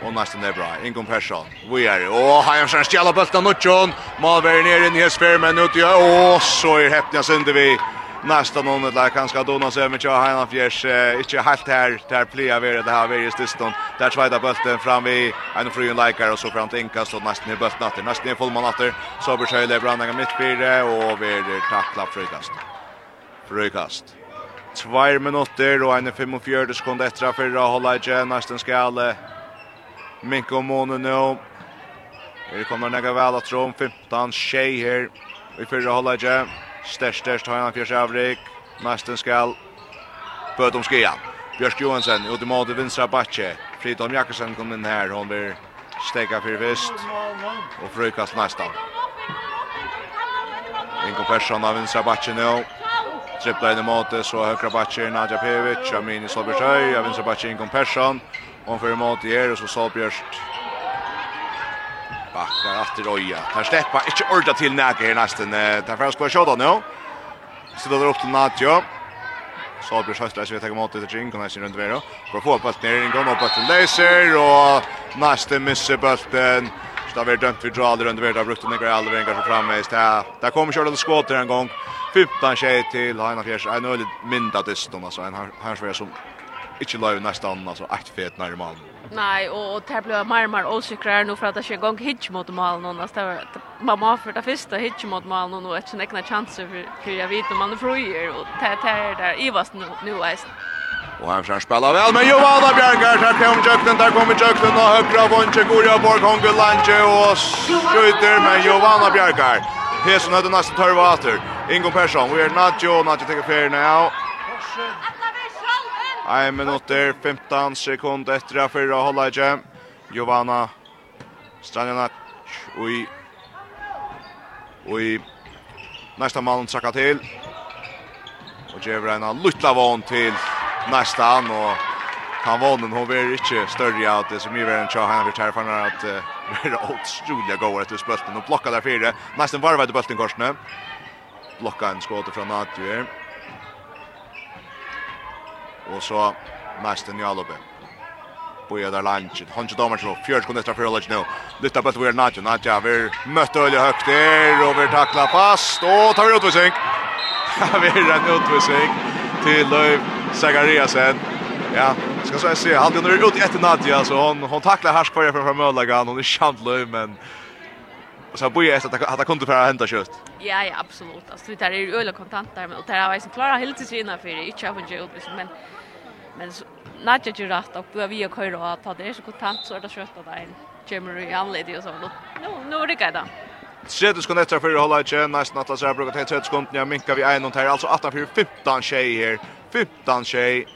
Og nesten er bra. Ingon Persson. Vi er i. Og Heimsjern stjæla bøltan Nutsjon. Malveri nere inn i Hesper, men ut i Å, så er heppnja synder vi nästa någon där kanske att dona sig med Tja Heinan Fjärs inte helt här där plea vidare det här vi just då där svida bulten fram vi en frun likar och så fram till inkast och nästan i bulten åter nästan i fullman åter så blir sig det brandanga mittfyrre och vi tacklar frukast frukast Tvær minutter og en 45 sekunder etter for å holde ikke nesten skal minke Minko måneden nu Her kommer Nega Vel at Rom, 15, tjej her i fyrre holde ikke. Størst, størst har han fjørs avrik. Nesten skal bøte om skia. Bjørsk Johansen ut i måte vinstra batje. Fridholm Jakobsen kom inn her. Hon blir steka fyrir fyrst. Og frukast nesten. Ingo Persson av vinstra batje nu. Trippla inn i måte, så høyre batje Nadja Pevic. Amini Solbjørsøy av vinstra batje Ingo Persson. Hon fyrir måte her, og så Solbjørst Backar efter Oja. Här släppa inte orda till Näke här nästan. Därför ska jag köra nu. Stöder upp till Natjo. Så blir Sjöstra så vi tar emot det kring och nästan runt vidare. få på bollen ner in går upp till Laser och nästan missar bollen. Så där vi dömt vi drar runt vidare brukt den går aldrig en gång framme i stä. Där kommer köra det skott en gång. 15 tjej till Hanna Fjärs. En öl mindre distan alltså en här här som inte lov nästan alltså Ett fet när närmare. Nej, och, och det blev mer och mer osäkrare nu för att det är igång hitch mot mål någon. Alltså, det var, man må för det första hitch mot mål någon och ett egna chanser för, för jag vet om man är fröjer och det, det är där i vast nu, nu är Och han fram spela väl men Johan och Bjergar. Här kommer Jöknen, där kommer Jöknen och högra vånche Gorja Borg, Hongel Lange och skjuter med Johan och Bjergar. Hesen hade nästan törvater. Ingo Persson, we are not Joe, not you take a fair now. 1 minutter, 15 sekund etter av fyrre halvleidje. Jovana Stranjanac ui, ui, og næsta malen trakka til. Og gjever en luttla vån til næsta an og han vånen hon ver ikkje større av det som i verden tja han vil tærfann er at vera åtstrolig gåur etter spølten og blokka der fire næsten varvet i bølten blokka en skåte fra Nadjur og så Mesten Jalobe. Boja der lunch. Hanji Damar så fjärde kunde straffar lunch nu. Lyfta på Twitter Nacho. Nacho vi møtt öle högt där og vi tackla fast och tar vi utvisning. vi är en utvisning till Löv Sagariasen. Ja, ska så se. Han är ut efter Nadja så hon hon tacklar härskvarje från framölagan. Hon är chantlöv men Och så börjar jag att det kunde för hända kött. Ja ja absolut. Alltså det är ju öle kontanter men och det har jag så klara helt till innan för det. Inte av en ut men men natcha ju rätt och vi kör och ta det så kontant så är det kött av en Jimmy anledning och så. Nu nu det går då. Sjätte skon efter för hålla igen nästan att läsa brukar ta 30 sekunder jag minkar vi en och tar alltså 8 för 15 tjej här. 15 tjej.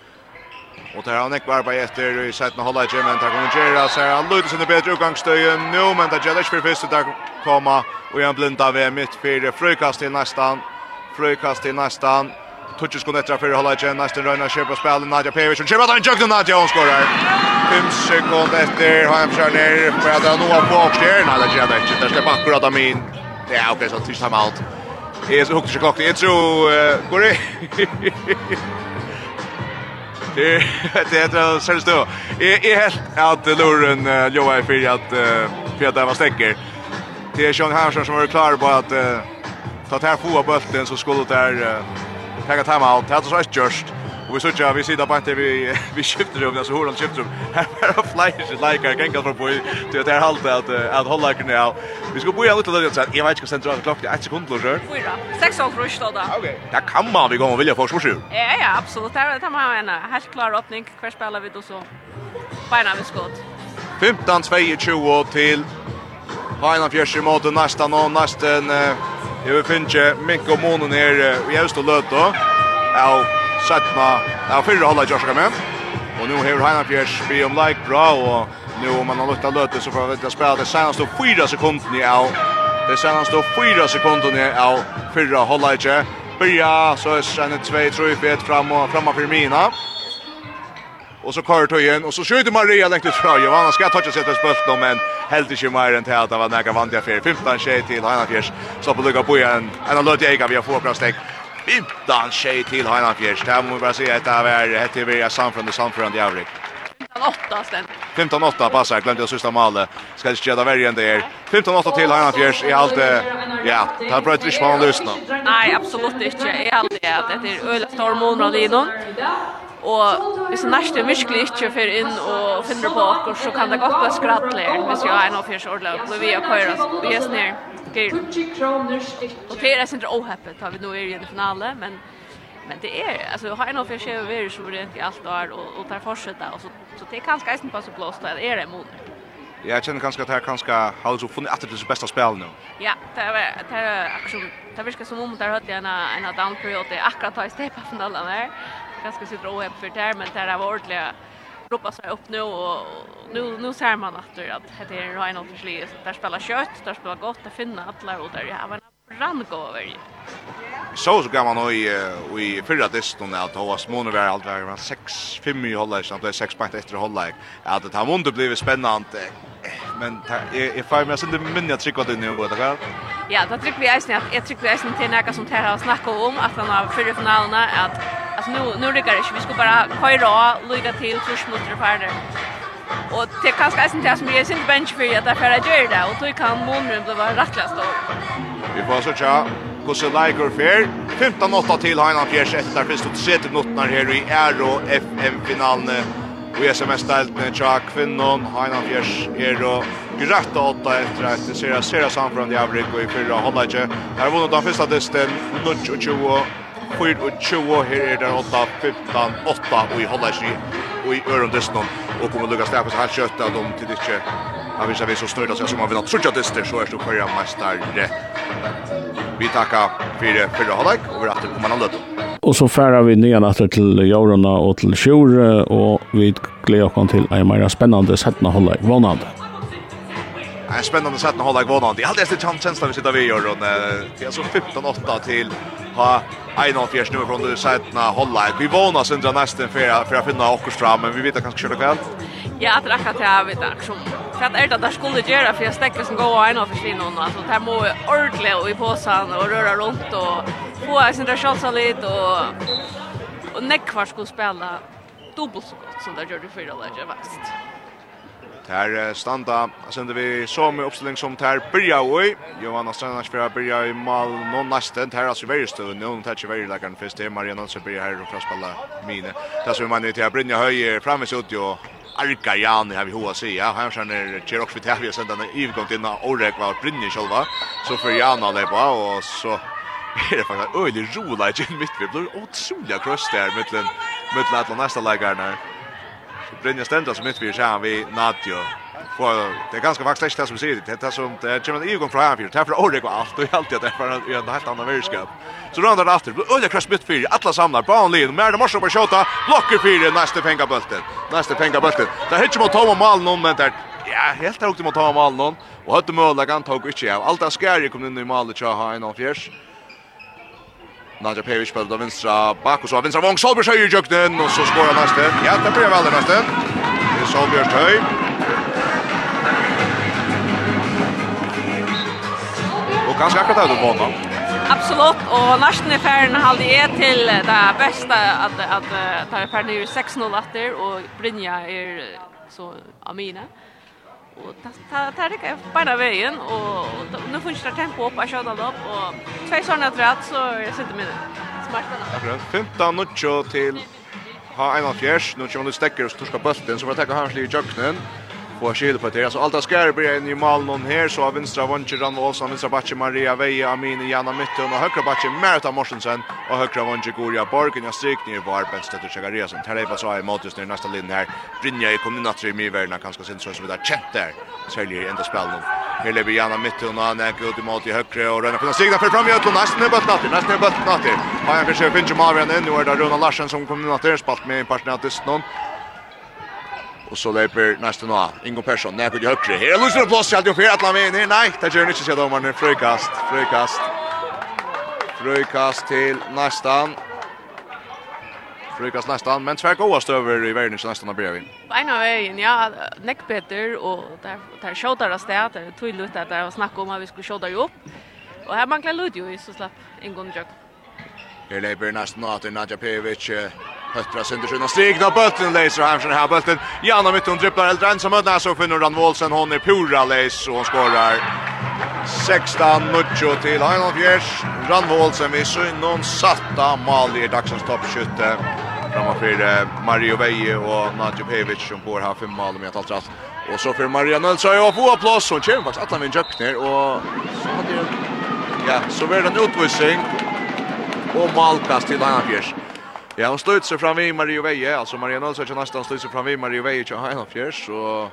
Och där har Nick Barba efter i sätt med hålla Jim men där kommer Gerard så här han lutar sig bättre utgångsstöjen nu men där Gerard för första där komma och han blundar vid mitt för frukast till nästan frukast till nästan touches går efter för hålla Jim nästan röna köpa spel Nadja Pevic och Gerard han jugglar Nadja och skorar. 5 sekunder efter har han kör ner för att han har på och där Nadja Gerard där släpper akkurat av min Ja, okej så tyst han allt är så hookt så klockan jag tror går det Det det heter så det Är är helt att Loren Joa är för att Peter var stäcker. Det är Sean Hansson som var klar på att ta här få bollen så skulle det där ta ett timeout. Det hade så just Och vi såg vi sitter på att vi vi skiftar rum alltså hur de skiftar rum. Här är flyers like jag kan gå på till att halt att att hålla kan jag. Vi ska börja lite lite så att jag vet inte centralt klockan 1 sekund då så. Fyra. 6 och rush då. Okej. Där kan man vi gå och vilja få så sju. Ja ja, absolut. Där tar man en helt klar öppning. Kvar spelar vi då så. Bara vi skott. 15 22 till Hainan fjärde mot nästan och nästan Jag vill finna Mikko Monen här i Österlöt då. Ja, Sætna, ja, fyrre hålla Joshua med. Och nu har Heinan Fjärs be om like bra och nu om man har lukta löte så får vi inte spela det senaste fyra sekunder i av. Det senaste fyra sekunder i av fyrra hålla inte. Börja så är sen 2 3 4 fram och framåt för mina. Och så kör det igen och så skjuter Maria längt ut fra. Johanna ska ta sig sätta spölt men helt inte mer än till att det var näka vant jag för 15 tjej till Heinan Fjärs. Så på lucka på en en löte jag kan vi få plats 15 tjej till Heinan Fjärs. Det här må vi bara säga att det här är ett Iberia samfund och samfund i övrigt. 15-8 ständer. 15-8 passar, glömde jag sista målet. Ska inte göra värre än det är. 15-8 till Heinan Fjärs i allt det. Ja, det här bröt inte på honom lyssna. Nej, absolut inte. I allt det. Det är öliga hormoner i någon. Og hvis det nærste virkelig ikke fyrer inn og finner på okker, så kan det godt være skrattler hvis jeg er noe av fyrs ordentlig og blir vi og køyre Vi er snir, gyr. Og det er sindre åheppet, har vi nå er i en finale, men men det är alltså har en av för sig över så det inte allt och och och tar fortsätta och så så det kan ska inte passa blåst där är det mot. Ja, jag känner kanske att här kanske har så funnit att det är bästa spel nu. Ja, det är det är action. Det verkar som om det har jag en en down period det akkurat har stepa från alla där ganska sitt råhem för där men där har ordliga ropa sig upp nu och nu nu ser man att det är en Reinhold försli där spelar kött där spelar gott att finna alla och där jag har Rann går över. Så så gammal nu i i förra distan att ha var småna var allt var 6 5 i hållet så det är 6 poäng efter hållet. Att det har vunnit blev spännande. Men jag får mig sen det minns jag tryckade det nu båda det Ja, det trycker vi är snart. jag trycker är snart till några som tar har snackat om att han har förra finalen att alltså nu nu rycker det. Vi ska bara köra och lycka till tills mot det. Og det er kanskje eisen til som jeg synes bench for at jeg får gjøre det, og tog kan måneden bli rettelig stor. Vi får så tja, hvordan leiker fer. 15-8 til Heinan Fjers etter første og tredje minutter her i Aero FM-finalene. Og i SMS-deltene tja kvinnon, Heinan Fjers, er og grøtt og åtta etter at det ser jeg ser samfunnet i Avrik og i fyrra holdet ikke. Her vunnet den første distan, 20 4 og 20, her er det 8, 15, 8, og i Hollandski, og i Ørundisnon, og kommer Lukas Lepas her kjøttet av dem til ikke, han viser vi så snøyda seg som han vinnat ha trutja dyster, så er det kvarja mestere. Vi takkar fyrir fyrir halvleik, og vi er på mannan løtum. Og så færer vi nyan etter til Jorona og til Sjure, og vi gleder oss til en mer spennende settende halvleik vannande. En spännande sätt att hålla igång honom. Det är alltid en känsla vi sitter vid gör. Det är alltså 15-8 till ha 1.5 nu från det sidorna hålla. Vi vånar sen dra nästa för för att finna åkers fram men vi vet att kanske köra kväll. Ja, att räcker till jag vet också. För att det där skulle göra för jag stäcker som går en av försvinner någon alltså det här må ordentligt och i påsan och röra runt och få sin där chansa lite och och näck skulle spela dubbelt så gott som det gör förra läget vast. Där standa sen vi så med uppställning som där börja oj. Johanna Strandars för börja i mål någon nästan där alltså väldigt stor nu hon touchar väldigt där kan först hem Marianne så börjar här och fastspalla mine. Där så man till Brynja höjer framme så ut ju Arka Jan har vi hoa sig. Ja, han känner Cherok för vi sen den i gång till när Orek var Brynja själva. Så för Jan alla på och så är det faktiskt öjligt i mitt vi blir otroliga kröst där mellan mellan nästa läggarna. Brynja ständar som mitt vi ser vi Nadjo. För det är ganska vackert det som vi ser det. Det som det kommer ju gång från här för för Orek och allt och allt det för en helt annan värskap. Så rundar det efter. Ulja crash mitt för alla samlar på en linje. Mer det måste på skjuta. Blocker för nästa penga bulten. Nästa penga bulten. Där hittar mot Tom Mal någon men där ja, helt högt mot Tom Mal någon och hade möjlighet han tog inte av. Allt skär kom in i målet så har en av fjärs. Nadja Pevic spelar av vänstra bak och så har vänstra vång Solbjörn Höj i jöknen och så skorar Nasten. Ja, det blir väl det Nasten. Det är Solbjörn Höj. Och ganska akkurat ut mot Absolut och Nasten är färden halde är till det bästa att att ta färden i 6-0 efter och Brynja är så Amina och ta ta det kan bara vägen och nu får jag tempo upp och köra upp och två såna trätt så jag sitter med smartarna. Akkurat 15 nutcho till ha en av fjärs, nu kommer du stäcker och torska bulten så får jag ta hans liv i jöknen få skil på det. Alltså allt skär blir en i mål någon här så av vänstra vånchen Ran Olsson, vänstra backen Maria Veje, Amini Janna mitten och högra backen Merta Morsensen och högra vänster Goria Borgen. Jag stryk ner var bäst att checka det Här är vad så är Matus ner nästa linje här. Brynja i kommunen att i världen kanske sen så så vidare chat där. Säljer ända spel nu. Här lever Jana mitten och han är god i mål i högra och Renna på stigna för fram i Ötlund. Nästan är bult natt, nästan är bult natt. Han försöker finna Marvin nu är det Runa Larsen som kommer natt spalt med en partner att någon. Och så löper nästa nu. Ingo Persson när på högre. Här är Lucien Bloss alltid för att Lamin. Nej, det gör inte så domaren frökast. Frökast. Frökast till nästan. Frökast nästan, men tvär goast över i världen nästan blir vi. Ena vägen, ja, neck better och där där skjuter det där, det tog lite att det var snack om att vi skulle skjuta upp. Och här man kan lutjo i så slapp en gång jag. Här löper nästan att Nadja Pevic. Höttra sönder sina stigna bulten läser och här bulten. Janna mitt hon dribblar äldre ensam ut när så finner han Wolsen hon är pura läs och hon skorar. 16 nucho till Heinolf Jers. Ranvolsen vi så någon satta mål i dagsens toppskytte. Framför Mario Veje och Nadja Pevic som får ha fem mål med allt rätt. Och så för Maria Nilsson och få plats och kommer faktiskt alla min vinner ner och så hade ja, så blir det en utvisning. Och målkast till Heinolf Jers. Ja, hon stod sig fram vid Mario Veje, alltså Maria Nolsa kör nästan stod sig fram vid Mario Veje till Heinl Fjärs så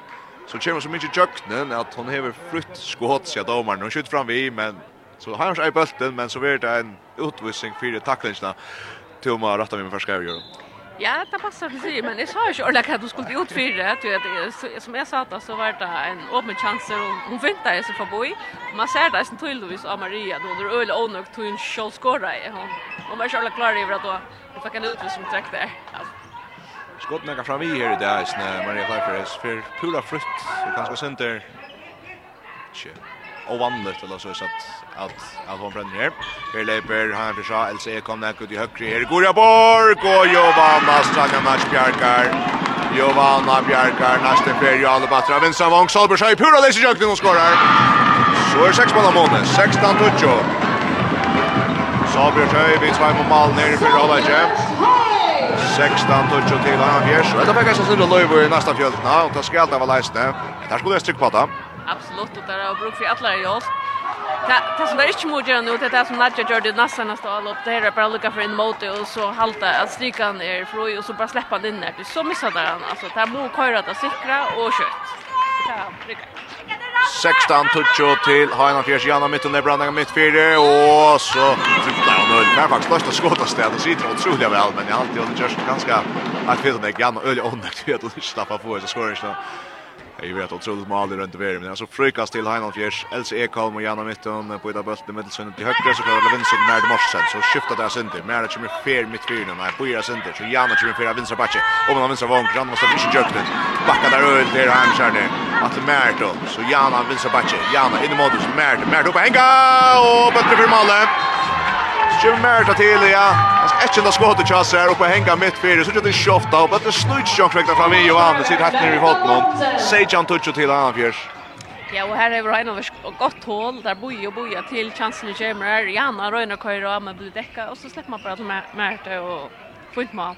så kommer så mycket jöknen att hon har flytt skott sig domaren. och skjuter fram vid men så har han sig bulten men så blir det en utvisning för tacklingarna. att rätta mig med förskärvgöra. Ja, det passar det sig, men jag sa ju inte ordentligt att du skulle ut för det. Du vet, som jag sa då så var det en öppen chans och hon fintade sig för boi. Man ser det som tydligvis av Maria då, då öle onökt tog en kjolskåra i hon. Hon var själva klar över att då fick en utvis som träck där. Skott några fram i här i det här, Maria Klarfres, för pura frutt, ganska center. Tjena och ovanligt eller så så att att att hon bränner ner. Här Leper han för så LC kom där ut i högre. Här går jag bort och Giovanna stannar match Bjarkar. Giovanna Bjarkar nästa för Jalle Batra vänstra vång Salberg säger pura läser jökning och skorar. Så är sex bollar mot 16 touch. Salberg säger vi två mål ner för Jalle 16 touch till han Bjärs. Det var ganska snurra löjvor i nästa fjöltna och det ska alltid vara läsne. Där skulle jag stryka på det. Absolut, och där har bruk för alla hjälp. Det som är inte mot göra nu, det är det som Nadja gör det nästa nästa all upp. Det här är bara lukka för en motor och så halta att strykan är fröj och så bara släppa den in där. Det är så missar där han. Alltså, det här må köra att sikra och kött. Det här brukar. 16 touch till Haina Fjärs Janna mitt under brandning mitt fyra och så tryckte han öl. Men faktiskt första skottet sted och sitter otroligt väl men jag alltid under just ganska att fylla ner Janna öl och onkt vet och stappa på så skorar inte. Jag vet att otroligt mål i runt över men alltså frukast till Heinolf Fjärs Else Ekholm och Janna Mitton på ida bulten med mittelsvinden till höger så kallar Levinson när det morsen så skiftar där sönder. Mera kommer fel mitt fyra när på ida sönder så Janna kommer fel vinstra backe. och man vinstra vång Janna måste bli jukt ut. Backa där över där han kör ner. Att Merto så Janna vinstra backe. Janna in i modus Merto Merto på hänga och bättre för målet. Kjøm mer til til, ja. Han skal ikke enda skåte kjasse her oppe og henge midt fire. Så ikke det er kjofta opp. Det er snøytsjokk vekta fra vi og. Det sitter helt nere i foten hon. Sejan tutsch til han fjers. Ja, og her er Røynovisk og godt hål, der boi og boja til chansen i kjemmer her. Jana Røyner køyre og Amma blir dekka, og så slipper man bare til Merte og fint mal.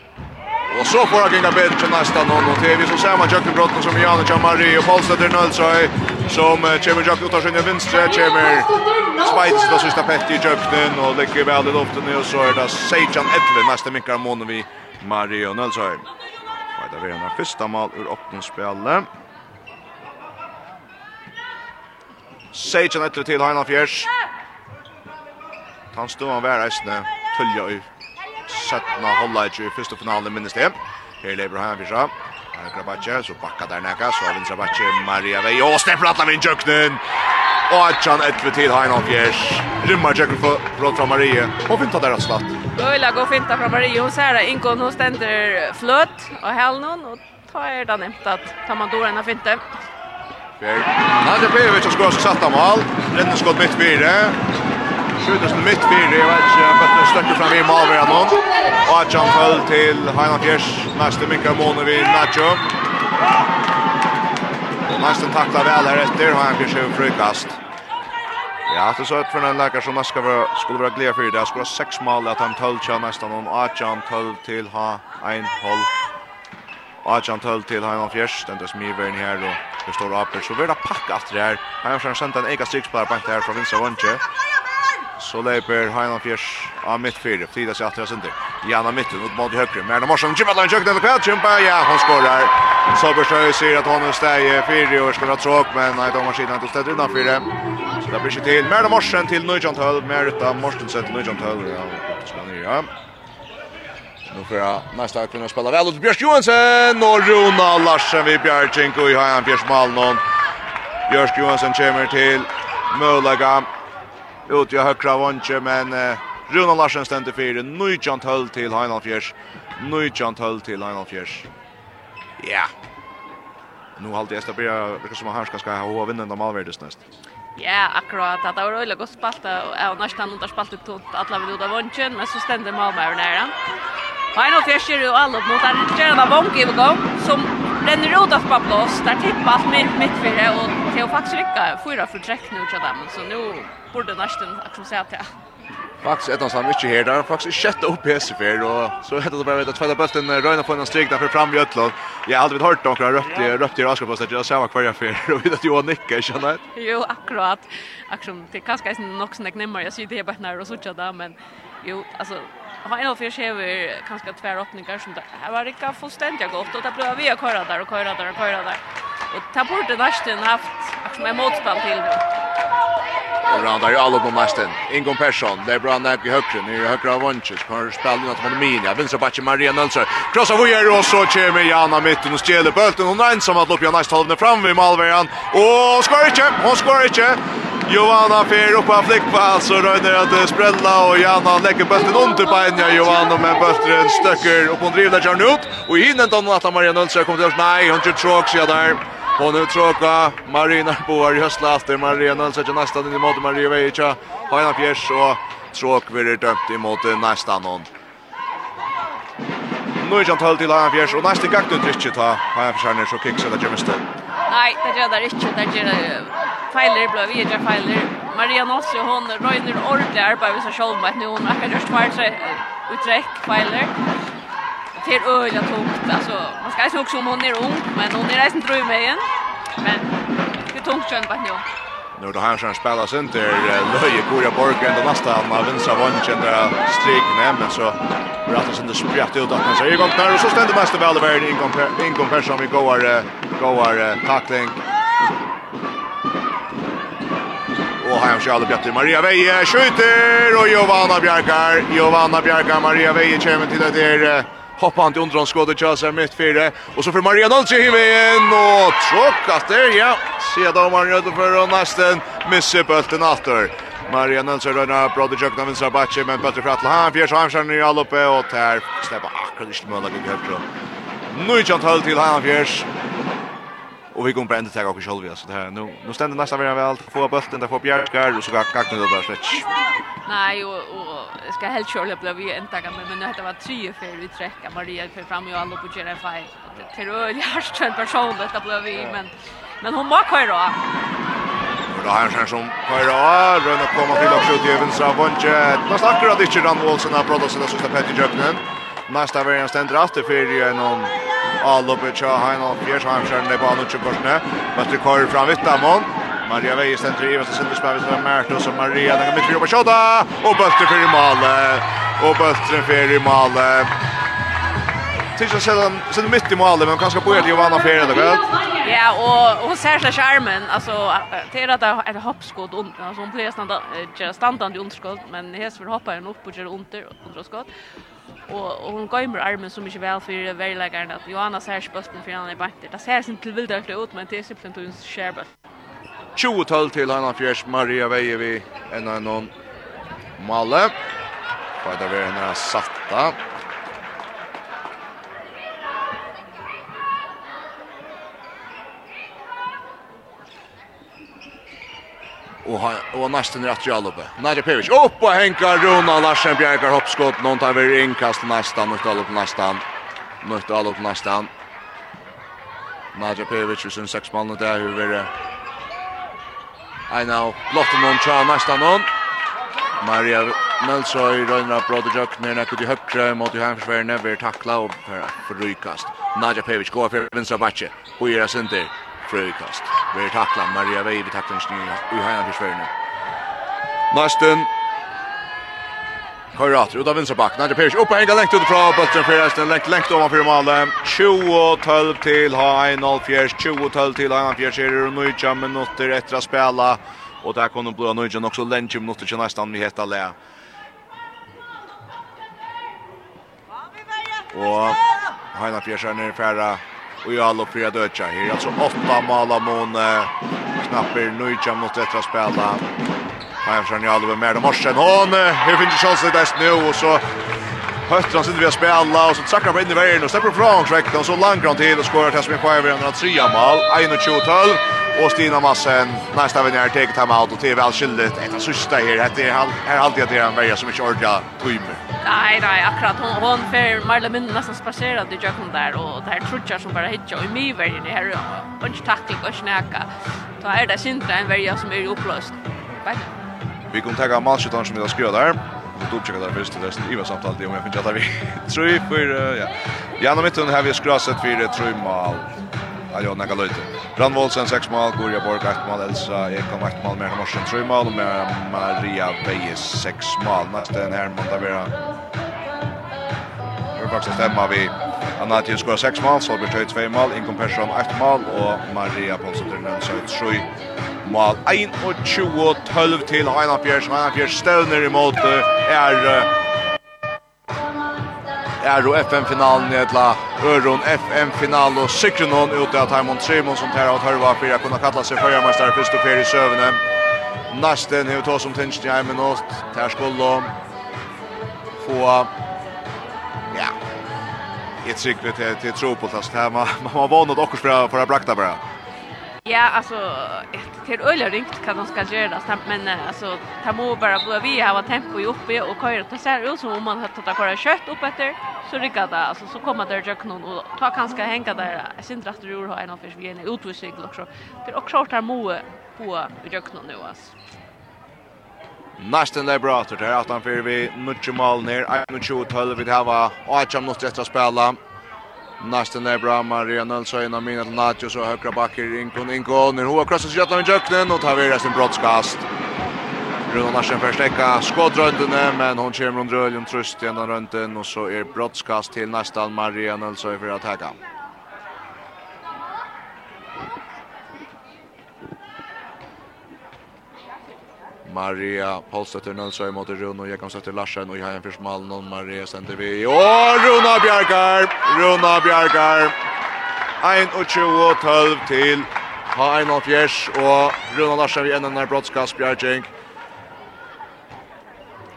Og så får han gynga bedre til nesten, og det er vi som ser med Jøkken Brotten som Jana Kjamari og Paulstedt Nølsøy som kommer Jack ut av sin vinstre, kommer Spides då sista pett i jökten og ligger vel i luften og så er det Sejan Edlin neste minkar mån vi Mario Nelsson. Och det er den første mal ur åpningsspillet. spelet. Sejan Edlin till Hanna Fjärs. Han stod han vær eisne, tullja i 17 hålla i första finalen minnes det. Här lever han för sig. Högra backe, så backar där näka, så vinstra backe, Maria Vej, och stäpplat alla in jöknen! Och Atchan ett till Hein och Fjärs. Rymmar jöknen för brott från Maria, och fintar där slatt. Öjla går finta från Maria, hon ser det, inkon hon ständer flöt och hälnon, och tar er där nämnt att då har finta. Fjär. Nadja Pejovic har skått satt av mål, Rennes skott mitt fyra skjutast mitt fyr, jeg vet ikke, men det støkker fram i Malver av noen. Og han Pøll til Heina Fjers, neste minka måned vid Nacho. Nesten takla vel her etter, Heina Fjers er frukast. Ja, det er så et för en läkare som nästa nesten skulle vara glede för det. Jeg skulle ha sex mål att han tøll til nesten noen. Adjan Pøll till ha en ein hold. Adjan Tøll til Heimann fjärs. den där smiver in här og det står Aper, så vil det pakke etter her. Heimann Fjers sender en ega strikspelare på här från Vinsa Vondje. Så leper Heinan Fjers av mittfyr. Frida sig attra Sinter. Janna mitten mot Modi Högre. Merna Morsen. Kympa den kökna eller kväll. Kympa. Ja, hon skorar. Sobersnö ser att hon är stäj. Fyra och skorar tråk. Men nej, de har sidan inte ställt innan fyra. Så det blir sig till. Merna Morsen till Nujant Höll. Merita Morstensen till Nujant Höll. Ja, spelar ner. Ja. Nu får jag nästa kunna spela väl ut Björk Johansen och Rona Larsen vid Bjarchenko i Heinan Fjers Malnon. Björk Johansen kommer till Mölaga ut i högra vantje men eh, Runa Larsen ständer fyra nujant höll till Heinald Fjers, nujant höll till Heinald Fjers. ja nu nu har det stäbra vilka som han ska ska ha vinnande Malverdes näst Ja, akkurat. Det var roligt godt spalt och jag nästan under spaltet tot alla ut av vånchen, men så ständer Malmö Heinald Fjers gjør jo ju opp mot där gärna vånke i gang, som den av på blås. Där tippar mitt mitt för och Det har faktiskt rycka fyra för dräck nu till dem, så nu borde nästan att säga till. Faktiskt ett av samma mycket här där faktiskt sjätte upp PS för och så hade det bara vet att tvåa bulten röna på en strik där för fram i Ötland. Jag hade hört några rött i rött i raska på så jag ser vad kvar jag för och vet att Johan nickar känner. Jo, akkurat. Aktion det kanske är nog snack nemmar jag ser det bara när och så där men jo alltså har en av fyra kanske två öppningar som det här var riktigt fullständigt gott och det blev vi att köra där och köra där och köra där. Och ta bort det nästan haft som en motspel till det. Och randar ju alla på nästan. Ingon Persson, det är bra när i högre, nu i högre av Vanches. Har spelat något med Minia, vänstra backen Maria Nilsson. Krossa Vujer och så kommer Jana mitten och stjäler bollen. Hon är ensam att loppa nästa halvne fram vid Malvejan, Och skor inte, hon skor inte. Johanna fer upp av flickpa alltså rönner att sprälla och Johanna lägger bulten under på Enja Johanna med bulten stöcker och hon driver där ut och hinner inte att Maria Nilsson kommer till oss nej hon tror tråk sig där Hon er tråka Marina Boar i höstla efter Marina så att nästan in i måte Maria Veitja, Haina Fjärs och tråk blir dömt emot nästan någon. Nu är han tal till Haina Fjärs och nästa gakt ut riktigt ta. Haina Hanna försörjer så kicks eller Jemster. Nej, det gör det riktigt. Det gör Feiler blå vi gör Feiler. Maria Nossi hon röjner ordentligt arbetar så själv med nu hon har just varit uträck Feiler det är öliga tungt. Alltså, man ska inte också om hon är ung, men hon är redan dröj med igen. Men det är tungt kön bara nu. Nu då här som spelas inte Löje Kura Borgen då nästa han har vinsa vanchen där strikne men så pratar sen det sprätt ut att han säger igång där och så ständer mest väl över in compare in compare vi går går tackling Och här har Albert bättre Maria Veje skjuter och Giovanna Bjarkar Giovanna Bjarkar Maria Veje kommer till det där hoppar han till undran och kör sig mitt fyra och så får Maria Nolce hiva in och tråkat det ja ser då man röd för och nästan missar bulten åter Maria Dolce rönnar bra det jökna vinstra backe men bättre för att han fjärde han i all uppe och där släpper akkurat inte mål att göra Nu är jag håll till han fjärs. Och vi kommer på ända tag och själva så det här nu nu ständer nästa vecka väl få bulten där får Bjärkar och så går kakten då där släck Nej, och, och ska helt själv jag blev ju inte med men det var tre för vi träcka Maria för fram och alla på Jerry Fai. Det är ju harst en person det blev vi men men hon var kvar då. Och då har han som kvar då rönna komma till och skjuta över så vanje. Man snackar att inte Ram Olsen har pratat sina sista pet i jöknen. Nästa variant ständer efter för någon Alla Tja, Chahan och Pierre Hansen det var nog 20 Men det kör fram vitt där Maria Veje ständer i översta silverspärret med Mertos och Maria den mitt fyra på og och Bötter för i mål och Bötter för i mål. Tisha sedan sen mitt i mål men kanske på det Johanna Ferre då vet. Ja och hon ser så charmen alltså det är att ett hoppskott och alltså hon blir standa just standande underskott men hes för hoppa en upp och gör under underskott. Och och hon går armen så mycket väl för välläggaren att Johanna ser spösten för han i backen. Det ser sin till vilda ut men det är simpelt inte en skärböt. 20-12 til Hanna Fjers Maria Veje vi en av någon Malle. Fajda vi henne satta. och han och nästan rätt i alloppe. Nere Pevic upp och hänkar Rona Larsen Bjerkar hoppskott någon tar väl inkast nästan mot alloppe nästan. Mot alloppe nästan. Nere Pevic sen sex mål där hur är Ein av blotten hon tja nästan hon. Maria Nelsøy røyner opp råd og jøkner nekket i høyre mot i heimsverne ved takla og for rykast. Nadja Pevic går for vinstra batje. Hoyer er sinter for rykast. Ved takla Maria Vei ved takla i heimsverne. Nasten Køyrater ut av vinsterbacken. Andre Pers oppe en gang lengt ut fra Bøtten Pers. Den lengt lengt over fyrir målet. 20-12 til H1-0 Fjers. 20-12 til H1-0 Fjers. Her er nøyja minutter etter å spela. Og der kunne blå nøyja nok så lenge minutter til nesten vi heter Lea. Og Heina Fjers er nere færa. Og jeg alle fyra dødja. Her er altså åtta mål av måne. Knapper nøyja minutter etter å spela. Majersen i Alve med Morsen. Hon hur finns chansen där nu och så Hötter han sitter vi att spela och så trackar på in i vägen och släpper från räkten så långt han till och skorar till som Smith Fire under trea mål. 21-12 och Stina Massen nästa vän är taget time out och TV väl skyldigt. Ett av sista här det är han alltid att det är en väg som inte ordja timme. Nej nej akkurat hon hon för Marla Mund nästan spacerade i jocken där och det här trutchar som bara hittar i mig vägen i här och inte tackling och snäcka. Då är det synd en väg som är upplöst. Vet Vi kommer tagga matchen som vi har skrivit där. Vi tog checkar där först det resten Ivar samtalet om jag finner att vi tror för ja. Janne mitten har vi skrasat för tror mal. Ja, jag några löjte. Brandvoldsen 6 mål, Gorja Borg 8 mål, Elsa Ekholm 8 mål, Merna Morsen 3 mål och Maria Bejes 6 mål. Nästa en här måste vara. Vi får faktiskt stämma vi Han har til skåret 6 mål, Solberg Tøy 2 mål, Inkom Persson 8 mål, og Maria Ponsen Tyrnen Søyt 7 mål. 21-12 til Heina Fjers, Heina Fjers støvner imot er er og FM-finalen i etla Øron FM-final og sikrer noen ut av Taimond Simon som tar av Tørva for å kunne kalla seg førjermeister først og fer i søvne. Nasten er jo tå som tinsk i en og tar skulle få ett tryck vet till tro på fast här man man var något också för för att brakta bara. Ja, alltså till öliga ringt kan de ska göra det men alltså ta må bara bli vi har tempo uppe och köra ta så ut som om man har tagit köra kött upp efter så rycka det alltså så kommer det jag någon och ta kanske hänga där sin dratter du har en av för vi är en utvisning också. Det är också där må på jag någon nu alltså. Nästan där bra åter där att han för vi mycket mål ner. 1-2-12 vid hava. Och att jag måste rätta spela. Nästan där bra Maria Nilsson innan mina Nacho Natio så högra backer in kon in kon. när hon krossar sig i jöknen och tar vi sin brottskast. Runa Larsen förstärka skottröntene men hon kör runt rullen tröst i ena rönten och så är broadcast till nästan Maria Nilsson för att attacka. Maria Paulsdøtter Nønsøy mot Rune og Jakob Jakobsdøtter Larsen og i heien først malen og Maria sender vi og Runa Bjergar Runa Bjergar 21-12 til en av Fjers og Runa Larsen vi ender nær brottskast Bjergjeng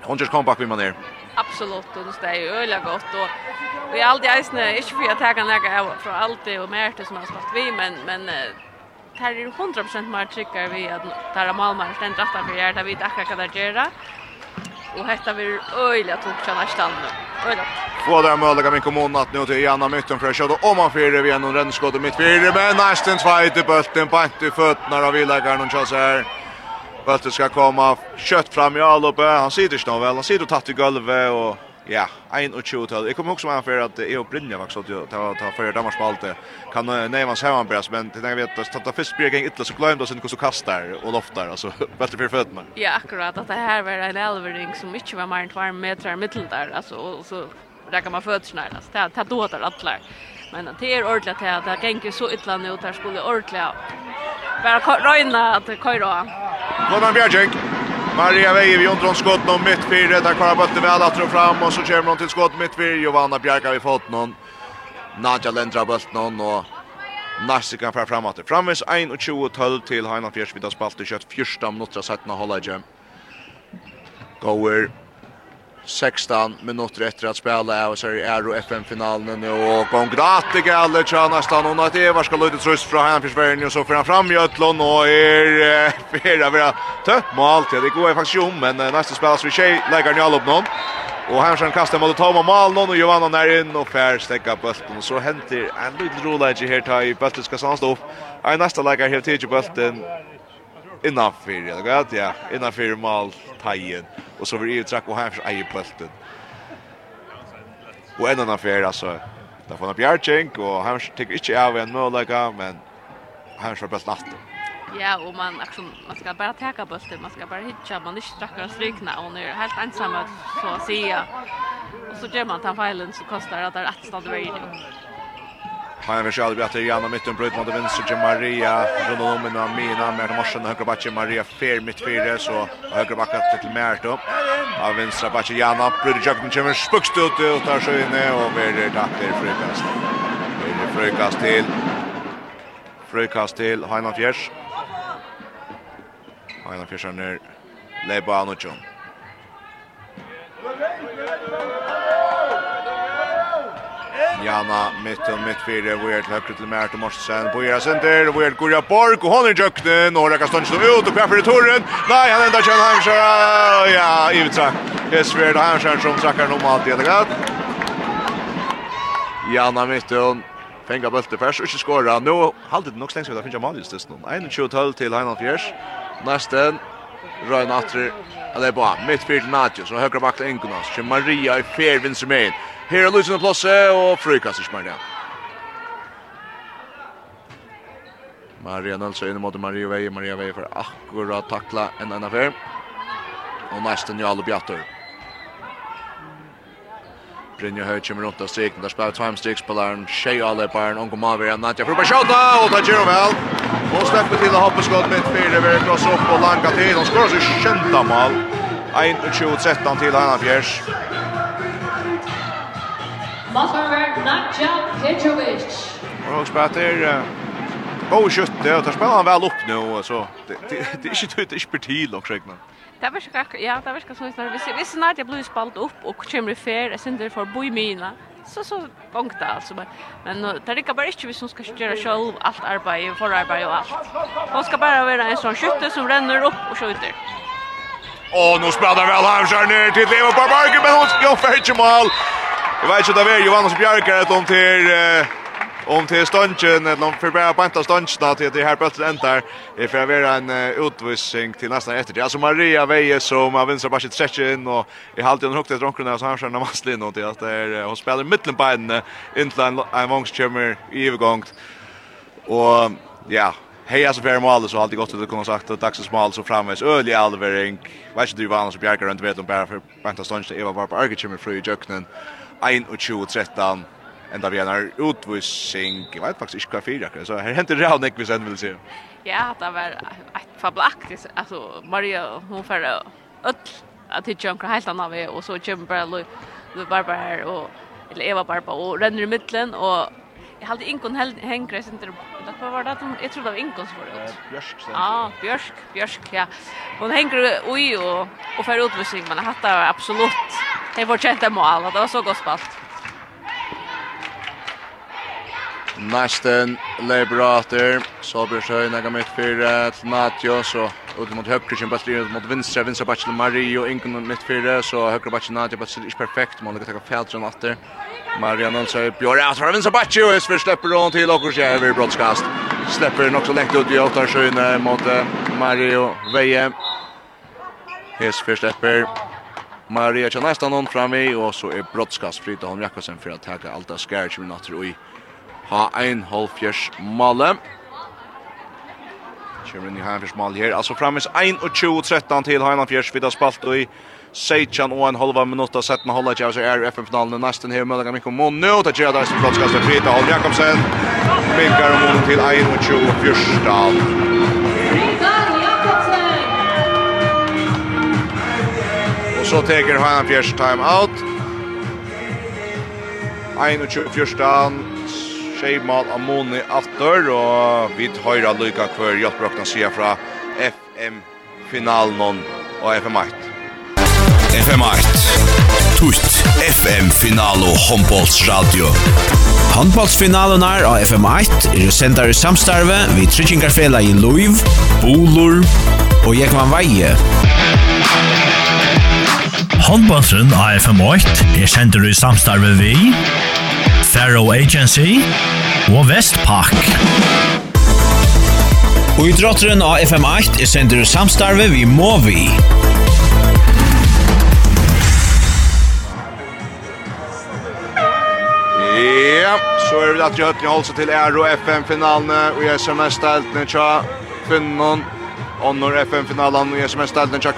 Hondjers comeback vi man er Absolutt, og det er jo øyelig godt, og vi er aldri eisende, ikke for jeg tenker noe fra alt det og mer til som har spalt vi, men, men tar er 100% mer tryggare vi att tar er malmar ständ rätta för jag där vi tackar kan det göra. Och hetta vi öliga tog tjäna stan nu. Öjliga. Få där möjliga min kommun att nu till Janna Mytten för att köra om man fyrer vi en rännskott mitt fyrer men nästan två i bulten på inte fötterna av villagaren och chans här. Bulten ska komma kött fram i alloppe. Han sitter snart väl. Han sitter och tatt i golvet och Ja, ein och tjugo tal. Jag kommer också med för att jag och Brynja var så att ta ta för Danmark på. Kan nej man säger man bäst men det vet att ta fisk blir ingen ytterst så glömde sen hur så kastar och loftar alltså bättre för fötterna. Ja, akkurat att det här var en elvering som mycket var mer än 2 meter mittel där alltså och så där kan man fötterna alltså ta ta då där alla. Men det är ordentligt att det gänker så illa nu där skulle ordentligt. Bara röjna att köra. Kom man Maria Veje vi undrar skott någon mitt fyra där kvar bollen väl att dra fram och så kommer någon till skott mitt fyra Giovanna Bjarka vi fått någon Nadja Lendra bollen någon och Narsika fra framåt. Framvis 1 och 20 12 till Heinan Fjärs vid spalt i kött första minuter sätta hålla igen. Goer 16 minutter etter att spela och så är det FN-finalen nu. Och Kongrate Galle tjänar och hon att Eva ska lyda tröst från han för Sverige och så får han fram Jötlund och är fyra vara tött mål till det går faktiskt om men nästa spelas vi tjej lägger ni all upp någon. Och han som kastar mot Tom mål. Någon och Johanna där in och fär stäcka bollen och så händer en liten rolig här ta i bollen ska stå upp. Är nästa lägger helt till bollen innanför eller gott ja innanför mål tajen och så blir ju track och här är ju bulten och en annan affär alltså där får han Bjarchink och han tar inte av en möjliga men han ska bäst natten Ja, och man liksom man ska bara ta bulten, man ska bara hitta, man är inte strackare strykna och nu är helt ensam att så att säga. Och så gör man ta feilen så kostar det att det är ett stad värde. Han vill själv att Janna mitten bröt mot vänster till Maria. Runt om med Amina med Marsen högra backen Maria Fair mitt fyra så högra backat till Merto. Av vänstra backen Janna bröt jagen kommer spukst ut och tar sig in och blir till frukast. Det frukast till frukast till Hanna Fjärs. Hanna Fjärs är ner Leba Anuchon. Jana mitt och mitt fyra vi er till høyre til Mert og Morsen, på Ira Sender, vi er Gurja Borg, och han er jøkken, og Rekka Stønsen ut, och kvar i torren Nej han enda kjønner Heimskjøra, ja, Ivitra, Hesverd og Heimskjøra som trackar normalt i ettergatt. Jana mitt och Fänga bølte først, och inte skåra, Nu halde det nok stengs vi da finner Malius just nu 21-12 till Heinald Fjärs nesten, Røyna Atri, eller bara mitt fyra fyrt Nadjus, og høyre bakt Ingunas, Maria i fer vinser med Her er Lutzen Plasse og frikast ikke mer ned. Maria Nelson inn mot Maria Vei. Maria Vei for akkurat takla en annen affær. Og nesten Jalo Bjatter. Brynja Høy kommer rundt av striken, Der spiller Time Strikspilleren. Shea alle barn. Onko Mavir. Nadja for Bashota. Og tar Giro vel. Og slipper til å hoppe skott midt fire. Vi kross opp og langa tid, Han skår seg kjenta mal. 21-13 til Hanna Fjers. Mossberg Nadja Petrovic. Och också Petter Bo skytte och tar spelar väl upp nu och så det det är inte det är inte till också jag. Det var skräck. Ja, det var som så när vi vi snart jag blir spalt upp och kommer fair sen det för bo mina. Så så gångta alltså men men det är bara inte vi som ska göra själv allt arbete för arbete och allt. Hon ska bara vara en sån skytte som ränner upp och skjuter. Och nu spelar väl han ner till Leo på marken men hon ska fetcha mål. Jag vet inte där är Johannes Bjärkar att om till om till stanchen eller om för bara panta stanchen till det här bulten ändar för att vara en utvisning till nästan efter det. Alltså Maria Veje som har vänstra bara sitt in och i halvtid hon hukte ett så han skär när och till att det är hon spelar mitten på en inland en vångskärmer i övergång. Och ja, Hej alltså för mål så alltid gott att kunna sagt att dagsens mål så framvis ölig alvering. vad ska du vara annars Bjarkar runt vet om bara för Banta Stanch Eva var på Argechim med fru i Jöknen. 21-13 enda vi har utvisning, jeg vet faktisk ikke hva fyra akkurat, så her henter det av nekvis enn vil si. Ja, det var et fabelaktig, altså Maria, hun fyrir öll at det jumper helt annan vi, og så kommer bare Barbara her, og, eller Eva Barbara, og renner i middelen, og Jag hade inkon hängre sen där. Det var det? Jag tror det var inkon som var det. Björsk. Ja, Björsk, Björsk, ja. Hon hänger oj och och för utvisning men det det absolut. Det var känt mål. Det var så gott spalt. Nästen Lebrater så blir så några mitt för till Matjo så ut mot högre som bara mot vänstra vänstra backen Mario inkon mitt för så höger backen Nadia bara så är perfekt man kan ta fältet åter. Marian Olsøy bjør at fra vinsa batje og Esfer slipper hon til okkur seg over brottskast. Slipper nok så lengt ut i åttarsøyne mot Mario Veje. Esfer slipper Maria kjenner nästan hon framme og så er brottskast fryta hon Jakobsen for å ta alt av skær som minutter og i ha en halvfjers male. Kjømmer inn i halvfjers male her. Altså framvis 1 og 20 13 til Heinland Fjers. Vi har spalt i Seichan och en halva minut av sätten hålla jag så är FN-finalen. nästan här mellan Mikko Mån nu Det Gerard där som plats ska Frida Holm Jakobsen vinkar Mån till Ayn och Chu Jakobsen. Och så tar han fjärst time out Ayn och Chu Amoni after og vi høyra lykka hver hjelpbrokna sia fra FM-finalen og FM-8. FM8 Tutt FM Finalo Hombolts Radio Handballsfinalen er av FM8 er sendar i samstarve vi Tryggingarfela i Luiv, Bolur og Jekvan Veie Handbollsen av FM8 er sendar i samstarve vi Faro Agency og Vestpak Og i drotteren av FM8 er sender samstarve vi Movi. Ja, så er vi att Götne håller sig till Euro FM-finalen och jag som är ställt när Onnor FM-finalen och i SMS-deltene tja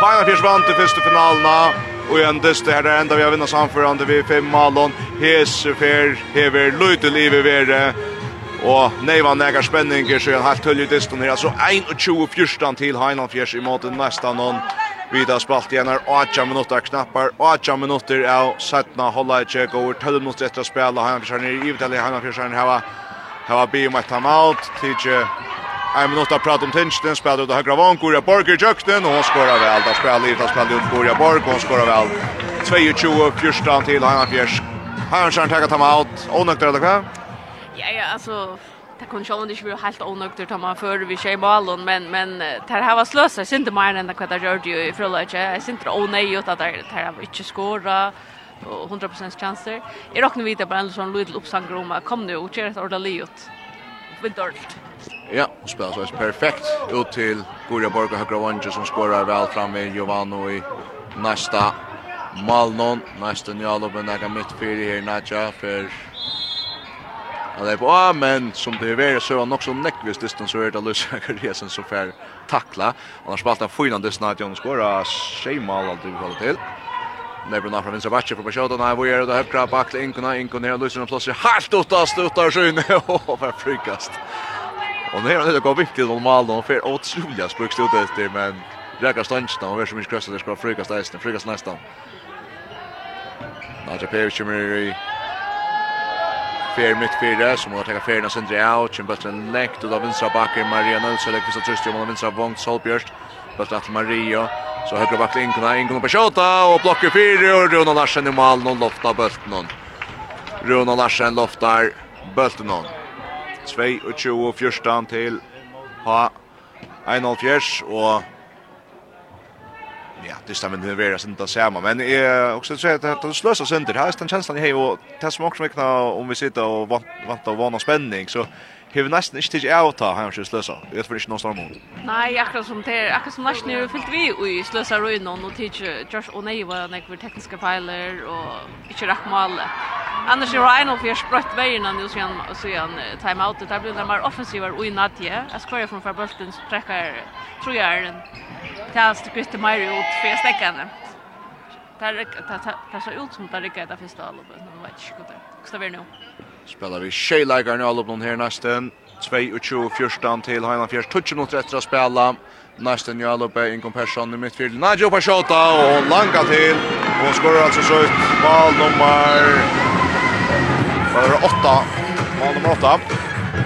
när jag Fjers vant til første till första igjen och her er här enda vi har vinnat samförande vi fem malon Hes fer hever Lutel i vere. Og neiva negar spenninger så er har halvt hølje dysten her, altså 21-14 til Heinan Fjers i måten nesten noen. Vi har spalt igjen her 8 minutter knappar, 8 minutter av Sætna holda ikke går 12 minutter etter å spille, han har nere i Ivetalli, han har fyrst hava hava bi om et timeout, tidje en minutt av prata om Tinsten, spiller ut av høyre vann, Gorja Borg i jøkten, og hun skårer vel, da spiller Ivetalli, spiller ut Gorja Borg, og hun skårer vel. 22, 14 til Hanna har Hanna han har fyrst, han har fyrst, han har Ja han har det kan sjón ikkje vera helt onøgter ta man før vi tjej balen men men här var slösa sinte mer enn kvat der gjorde jo i Frøløkje. Eg det onøy ut at det ter var ikkje skora og 100% chanser. Eg roknar vita på en sånn lítl uppsangur om kom nu og kjera orda ut. Vindolt. Ja, og spela så perfekt ut til Gorja Borg og Høgra Vange som skorar vel fram med Giovanno i nästa Malnon, nästa Njalopen, nästa mittfyrir her, Nadja, för Ja, det är på men som det är värre så han också näckvis distan så är det Lucia Resen som får tackla. Han har spalt en finan distan att Jon skora Shemal alltid vi håller till. Nebron från vänstra backen på Bashot och här var det högra backen Inkona Inkona ner Lucia plats helt ut utan stutar skyn och för frikast. Och nu är det går viktigt normalt och för otroliga sprukt ut det men Räkar stansen och så som inte kröstar det ska frikast nästan frikast nästan. Nadja Pevic kommer i Fer mitt fyra som har tagit färna sen dra out som bara en och då vänstra backen Maria Nilsson lägger så tröst om vänstra vångt Solbjörst bara att Maria så högra backen in kunna in kunna på skjuta och blockar fyra och Rona Larsen i mål någon lofta bulten någon Rona Larsen loftar bulten någon 2 och 20 och 14 till ha 1.5 och ja, det stämmer nu vera sent att säga men jag också så att det slösar sönder. Här är den känslan i hej och det som också mycket om vi sitter och vant och vana spänning så Hur nästan inte till att ta hem sig slösa. Jag tror inte någon storm. Nej, akkurat som det akkurat som nästan är fyllt vi i slösa ruin och teacher Josh O'Neill var några tekniska filer och inte rätt mål. Annars är Ryan och jag sprött vägen nu så han så han time out det blir mer offensiva och inåt ja. Jag ska från förbulten träcker tror jag den. Tas det kvitter mer ut för stäckande. Där där där så ut som där gick det första loppet. Nu vet jag inte. Ska vi nu. Spelar vi Sheilagar nu allopplån här nästan. 22-14 till Highland Fjärs. touch mot rätt att spela. Nästan ju alloppe Inkom Persson i mittfält Najo på Pashota och langa till. och skorar alltså så ut. mål nummer... Var det åtta? Ball nummer 8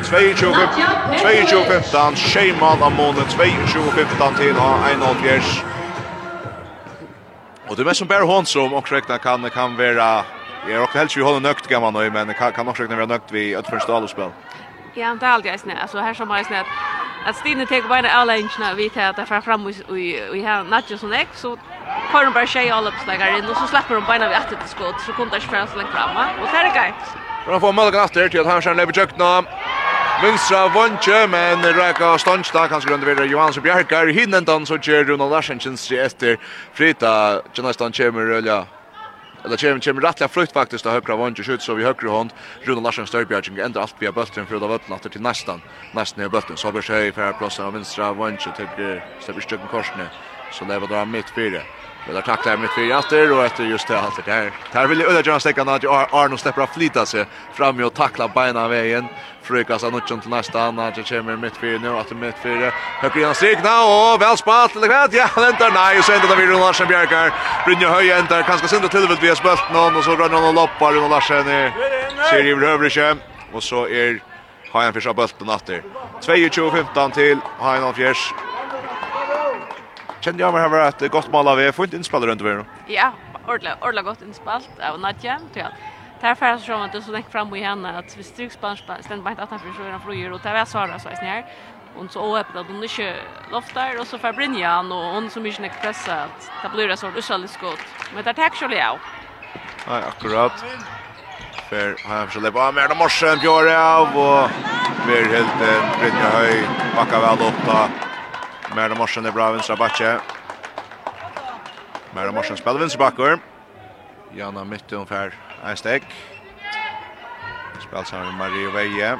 22-15. Sheimal Amone. 22-15 till Heinan Fjärs. Och det är mest som bär hon som också räknar kan, kan vara Jeg er også helst vi holder nøkt gammal nu men kan kan också vara nökt vid ett första allspel. Ja, det er alltid snä. Altså, här som jeg snä att Stine tar bara alla inchna vi at att er fram och vi har Nacho som ex så får de bara tjej alle uppslagare in och så släpper de bara vi etter det skott så kommer det spela så långt fram Og Och så är det grej. Bra får Malga efter till att han skär lever bjökna. Vinstra vantje, men Raka Stansta, kan grønne videre Johans og Bjerkar, hinnen den så kjer Ronald Larsensen etter frita, Jonathan kommer, ja, Eller kjem kjem rättliga flytt faktiskt av högra vånge skjut så vi högra hånd. Rune Larsen Störbjörgen ändå allt via bulten för av öppna till nästan nästan i bulten så har vi sig för platsen av vänstra vånge till Störbjörgen korsne så lever var det mitt fyra Spelar tacklar mitt fyra Jatter och efter just det allt där. Där vill Ulla Jonas täcka när Arno släpper att flyta sig fram och tackla bena vägen. Frökas han utchant till nästa annan så kommer mitt för nu att mitt för höger han signa och väl spalt eller vad ja han väntar nej och sen det Rune Larsen Bjerkar Brynje Höje äntar kanske synda till vill vi spalt någon och så rör någon loppar Rune Larsen i ser ju över och så är Hajan Fischar bulten åter. 22-15 till Hajan Fjärs Kjenner jag mig här att gott mål av er får inte inspelare runt över nu. Ja, ordla ordla gott inspalt av Nadja. Ja. Där får jag som att det så gick fram i henne att vi stryk spansk ständ bara att han försöker han flyger och där var Sara så här. Och så öppet att hon inte loftar och så får Brinjan och hon som inte pressa att det blir det så usaligt skott. Men det tack skulle ja. Nej, akkurat. För han försöker lägga mer av morsen Björn av och mer helt Brynja höj backar väl upp då. Mera Morsen är bra vänstra backe. Mera Morsen spelar vänstra bakker. Jana mitt ungefär en steg. Spelar sammen med Marie Veje.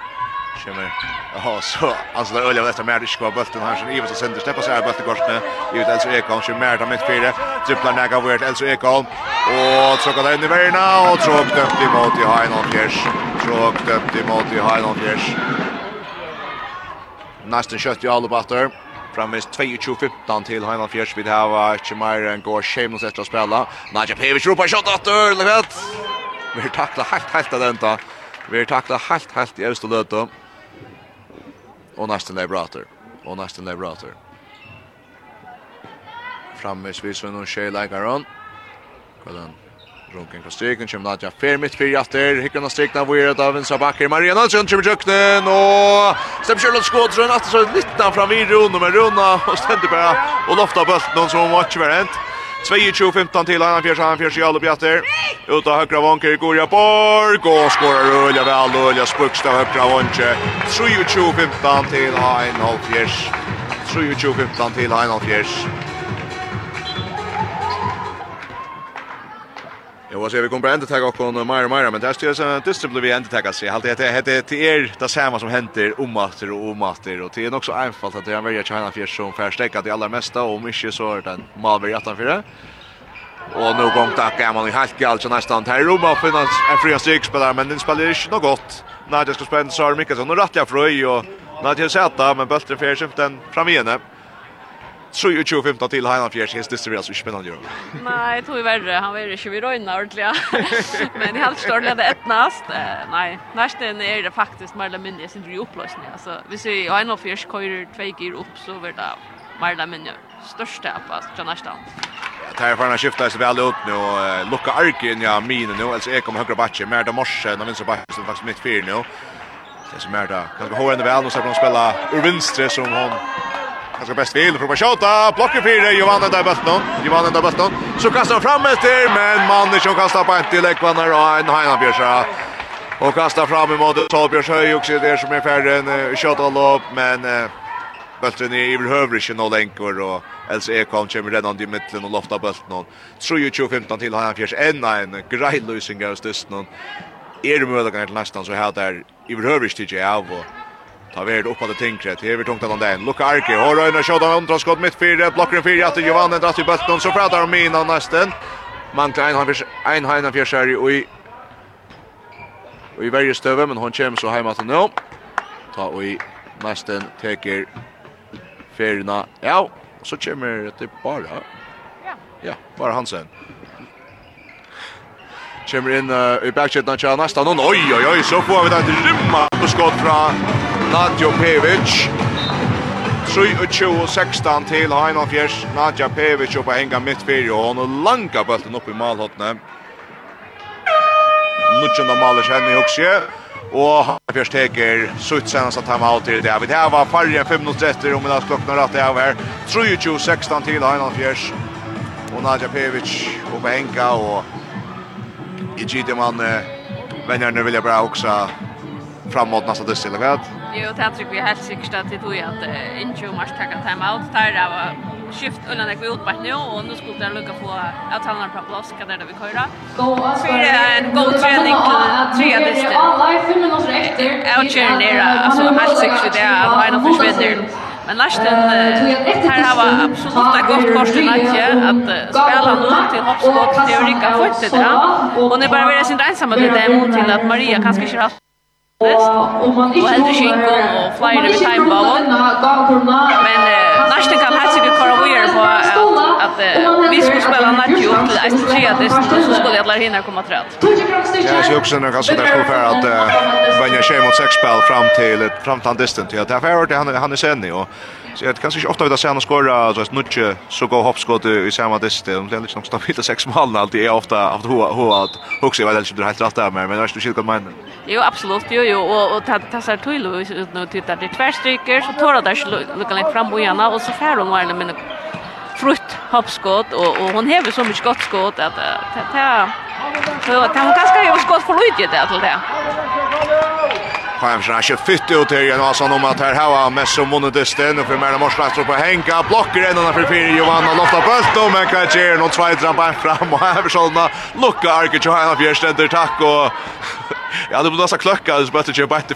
Kommer. Ja, så alltså det öliga detta med Risko bulten här som Ivers och Sender släpper sig bulten korsne. Ut Elso Ekholm kör mer mitt fyra. Tripplar näga vart Elso Ekholm och tråkar där in i vägen och tråk dömt emot i Heinolf Fjärs. Tråk dömt emot i Heinolf Fjärs. Nästan kött i Alubatter. Framvis 22-15 til Heinan Fjers vid här var Chimairen går shameless efter att spela. Nadja Pevic ropar shot att dörr, lätt. Vi har tacklat helt helt av denta. Vi har tacklat helt helt i öst och löte. Och nästan är brater. Och nästan är brater. Framvis vi så någon tjej lägger on. Kolla Runken fra streken, kommer Nadja fer mitt fyrir jatter, hikker av streken av Virat av vinstra bakker, Maria Nalsson kommer tjøkken, og stemmer kjølet skåd, så hun atter så fram fra Virun, men Runa og stender bare og lofta bøtten, noen som var ikke verent. 22-15 til Anna Fjärs, Anna Fjärs i alle bjatter. Ut av högra vanker går Borg och skorar Ulja väl och Ulja spucks av högra vanker. 23-15 till Anna Fjärs. 23-15 till Anna Fjärs. Jo, ser vi kommer bara ända och kon mer och mer men det är så distribuer vi ända tagga sig. Allt det heter till er det samma som händer om master och om och det är också enfalt att jag väljer China för som förstärka det allra mesta och mycket så är den Malberg 84. Och nu gång tack är man i halka alltså nästan här Roma finns en fria strikspelare men den spelar inte något gott. Nej, det ska spela så mycket så nu rättliga fröj och när det sätta men bulten för sig den fram igen tror ju 25 till Heinan Fjärs häst det blir alltså spännande ju. Nej, jag tror ju värre. Han var ju inte vid röjna ordentligt. Men helt står det ett näst. Nej, nästan är det faktiskt mer eller mindre sin dry upplösning. Alltså, vi ser Heinan Fjärs kör två gir upp så vart det mer eller mindre största på från nästan. Ja, tar förna skiftar sig väl ut nu och lucka arken ja minen nu alltså är kommer högra backen mer de morse när vänster backen som faktiskt mitt fyr nu. Det är så mer där. Kanske vi hålla den väl och så kan de spela ur vänstre som hon Kanske bäst vill prova skjuta. Blocker för Johan där bulten. Johan där bulten. Så kastar han fram efter men mannen som kastar på inte lekvanar och en Heinan Björsa. Och kastar fram emot Torbjörns höj också där som är färre en skjuta lopp upp men uh, bulten är i överhövrig och länkor och Else Ekholm kommer redan i mitten och loftar bulten. 3-2-15 till Heina Björsa. En en grejlösning av stusten. Er det möjligt att nästan så här där i överhövrig till jag och Ta värd upp att tänka det över tungt den där. Luka Arke har röna skott av andra skott mitt fyra blocken fyra att Johan drar till bulten så pratar de mina nästan. Man klein han en han för Sherry och Och i varje stöve, men hon kommer så hemma till nu. Ta och i nästan teker färgerna. Ja, och så kommer det bara. Ja. Ja, bara Hansen. Kommer in uh, i backshot när nästan. någon. Oj, oj, oj, så får vi det att rymma på skott från Nadjo Pevic. 23-16 til Heinan Fjers. Nadja Pevic oppe henga mitt fyrir og hon langa bulten opp i malhåttene. Nutsjunda maler kjenner i hokse. Og Heinan Fjers teker sutt senast at han out til det. Vi tar var fargen 5 minutter etter om i dag klokken rett av her. 23-16 til Heinan Fjers. Og Nadja Pevic oppe henga og i gitt man vänner nu vill jag bara framåt nästa dess eller vad? Jo, det tror vi helt sikkert at det tog at Injo Mars takka time out. Där er var skift undan det vi utbart nu og nu skulle jeg lucka på att han har problem ska det vi köra. Så är det en god trening til tre listor. Jag kör ner altså helt sikkert det er at mina forsvinner. Men lasten her har var absolut ett gott kort i natt att spela nu til hoppskott til teorika fortet där. Och ni bara vill sin ensamma det mot til at Maria kanskje ikke har Og eldre man ikke kommer og flere ved timeballen. Men nesten kan helst ikke kåre vågjere på at vi skulle spela natt opp til eist et tredjest, og så skulle alle hinne komme til rett. Jeg ser også når kanskje det er for at Vanja skjer mot seks spill fram til fram til han distant. Ja, det er for at han er sen i, og Så jag kanske inte ofta vill se se skora så att nutje så går hoppskott i samma dist. Det är liksom stabila sex mål alltid är ofta haft hoa hoa att huxa vad det är helt rätt där men men det är ju men. Jo absolut jo jo och och ta ta så till och nu tittar det tvärstryker så tar där lucka lite fram och gärna och så får hon vara men frukt hoppskott och och hon häver så mycket gott skott att ta ta så att hon kanske gör skott för lite det till det. Heimsranche fytte ut här igen Asan om att här har Messo Monodisten och för Merna Morslastro på Henka blocker en annan för fyra Johanna Lofta Bult och men kan ge någon två trampa fram och Heimsranna lucka Arke Johanna Björstender tack och ja det blir nästan klocka så bara att ge bättre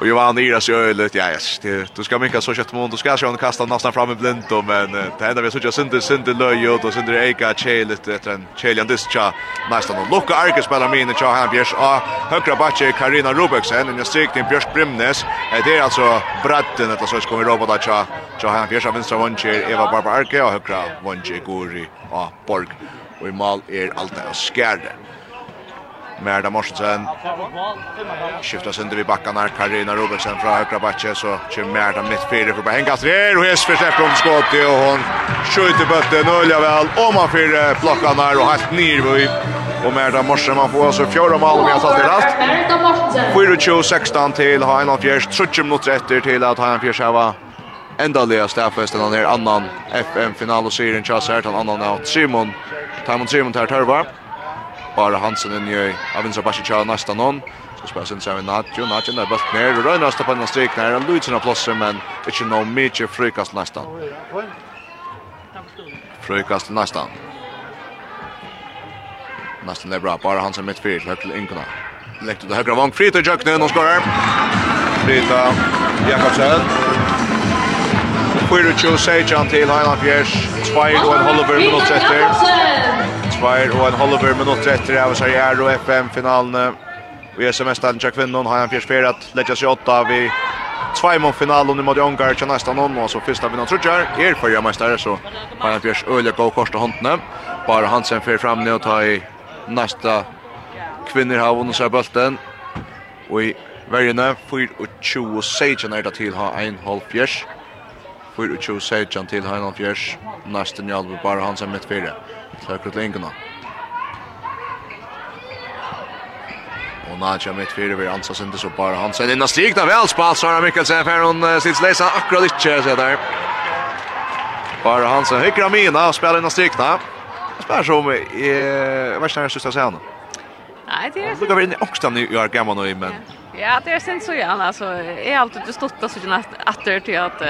Och Johan Iras gör ju lite, ja, det, du ska minka så kött mån, du ska se honom kasta nästan fram i blindo, men det enda vi har suttit synder, synder löjot och synder Eika tjej lite efter en tjejlian distja nästan. Och Luka Arke spelar min i tja här Björs A. Högra batje Karina Rubeksen, en strikt in Björs Brimnes. Det är alltså bredden, eller så ska vi robota tja, tja här Björs av vänstra vondtjer Eva Barba Arke och högra vondtjer Guri och Borg. Och i mål är allt av skärde. Merda Morsensen. Skiftar sönder vid backarna. Karina Robertsen från högra backe så kör Merda mitt fyra för Henga Trer och Hesper släpper om skott och hon skjuter bötten och Ulja väl om han fyra blockarna och helt nyrvöj. Och Merda Morsen. man får alltså fjärde mål om jag tar i rast. 4-2-16 till ha fjärs. 30 minuter efter till att ha en fjärs här endaliga stafesten han är annan FM-final och serien chassar han annan av Simon. Timon Simon tar törva bara Hansen in i av vinstra Bashicha nästa någon. Så spelas in sen Nacho, Nacho där bult ner och rör nästa på den streak när han lutar av plosser men inte no mycket frukast nästan. Frukast nästan. Nästan är bra, bara Hansen mitt fyrt, högt till Inkona. Läkt ut högra vång, Frita i jöknen och skorar. Frita Jakobsen. Fyra tjo sejtjan till Heiland Fjärs, 2 och en halver minut etter. Jakobsen! Svær og en Holver minutt etter av seg er og FM-finalen. Vi er semesteren til kvinnen, har han fjersperat, letja seg åtta vi Tvajmon finalen i mot ungar til nästa någon och så första vinnaren Trudjar är förra mästare så har han fjörs öliga och korsta håndene. Bara Hansen för fram nu och ta i nästa kvinnor har vunnit sig bulten. Och i värjene 24 sejan är det till ha en halv fjörs. 24 sejan till ha en halv fjörs. Nästa njalbu bara Hansen mitt fyra. Søker til Ingena. Og Nadja mitt fyra vid ansa syndes og bara han sen innan stigna väl spalt Sara Mikkelsen för hon uh, sitt leisa akkurat inte så där. Bara han sen hykker mina och spelar innan stigna. Jeg spiller som i uh, versen jeg synes jeg ser henne. Nei, det er... Du kan være inne i Åkstam i år gammal nå, men... Ja, det er sent så gjerne, altså. Jeg har alltid stått av sånn etter til at...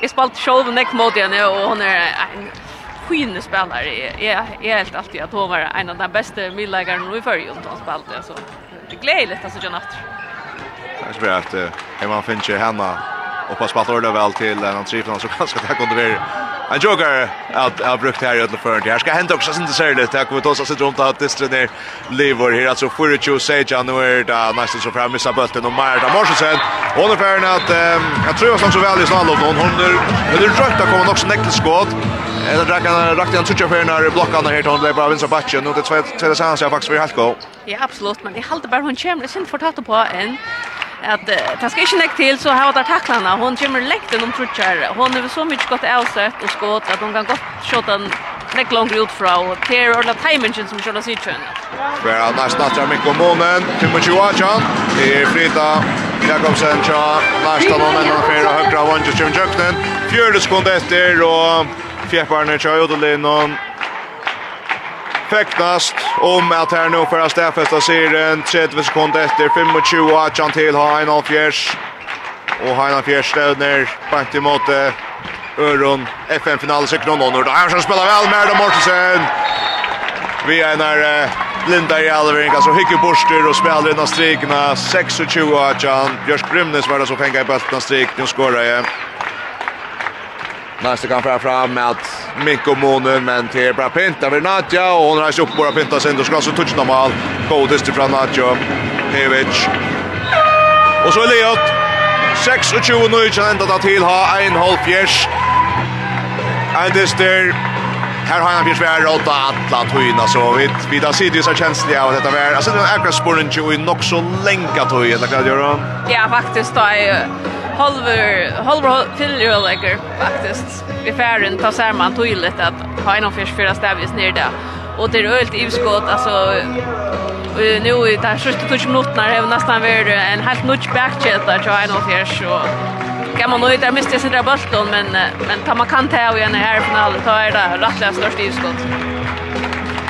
Jeg spalt sjolven ekk mot henne, og hun er en skinn spelare. Jag är helt alltid att hon var en av de bästa midläggarna i förr runt om spelade. alltså. Det glädjer lite alltså John After. Det så bra att Emma Finch hemma och på spalt ordet väl till en antrifland så kanske det kunde bli en joker att har brukt här i alla fall. Det här ska hända också inte Det lite. Jag kommer ta sig runt att det stränner lever här alltså för att ju säga januari där nästan så fram missar bulten och Marta Morsensen. Hon är färdig att jag tror att hon så väl i slalom hon hon är rött att komma också näckligt. Eller drakka rakt igen tutcha för när blockan här hon honom på vänstra backen och det två två sans jag faktiskt vill helt gå. Ja absolut men det håller bara hon kommer det synd för på en att det ska inte näck till så har där tacklarna hon kommer läkt den om tutchar. Hon är så mycket gott avsett och skott att hon kan gott skjuta näck långt ut från och tear eller timingen som skulle se ut. Bra nästa natta med kommunen till Mochiwacha. Det är fredag Jakobsen tja, nästa moment han fyra högra vann till Jim Jöknen. Fjörde sekund efter och Fjärparna kör ut och Lennon. Fäktast om att här nu för att stäffesta serien 30 sekunder efter 25 och Achan till har fjärs. Och har fjärs stödner bant emot Öron FN-finalsekron och Norda. Här som spelar väl med Mortensen. Vi är när Linda i Alvering, alltså hycker borster och spelar innan strikna. 26 Achan. Björsk Brymnes var det som fängade i bulten strik. Nu skårar jag. Nästa kan fram fram med att Mikko Monen men till bra pinta över Nadja och hon har köpt bara pinta sen då ska så touch normal. Godest till från Nadja. Pevic. Och så Eliot. 26 nu kan ända ta till ha en halv fjärs. Ein dyster. Här har han bjärs vär åtta alla tøyna så vi vi där sitter ju så känsliga av detta vär. Alltså det är akkurat spåren ju i nog så länka tøyna kan jag göra. Ja faktiskt då är halver halver fyller lägger faktiskt vi färden tar ser man tydligt att ha en fisk för att ner där och det är ölt utskott alltså nu i det här sista 20 minuterna har det nästan varit en helt nutch backchat där tror jag nog fisk och kan man nöjda miste jag där bulten men men tar man kan ta och igen i här finalen tar det rättliga största utskott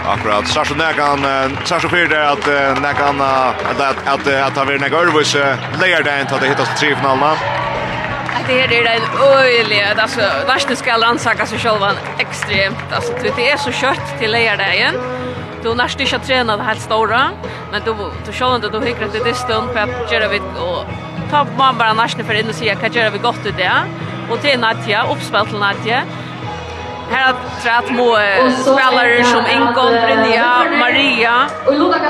Akkurat. Sarso Negan, Sarso Fyr der at Negan, at at at han vil Negan Örvus lejer där inte att det hittas tre finalerna. Att det här är en öjlig, alltså värsta ska rannsaka sig själva extremt. Alltså det är så kött till lejer igen. Du nästa inte träna det helt stora, men du du kör inte du hickar det stund på att göra vi, och ta man bara nästan för in och se vad gör vi gott ut det. Och till Natja, uppspel till Natja. Här att må spelare som Ingon, Brynja, Maria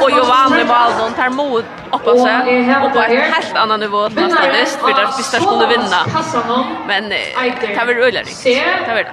och Giovanni Valdon tar mod uppa sig och på ett helt annan nivå nästa dist för att vi skulle vinna. Men det var roligt. Det var det.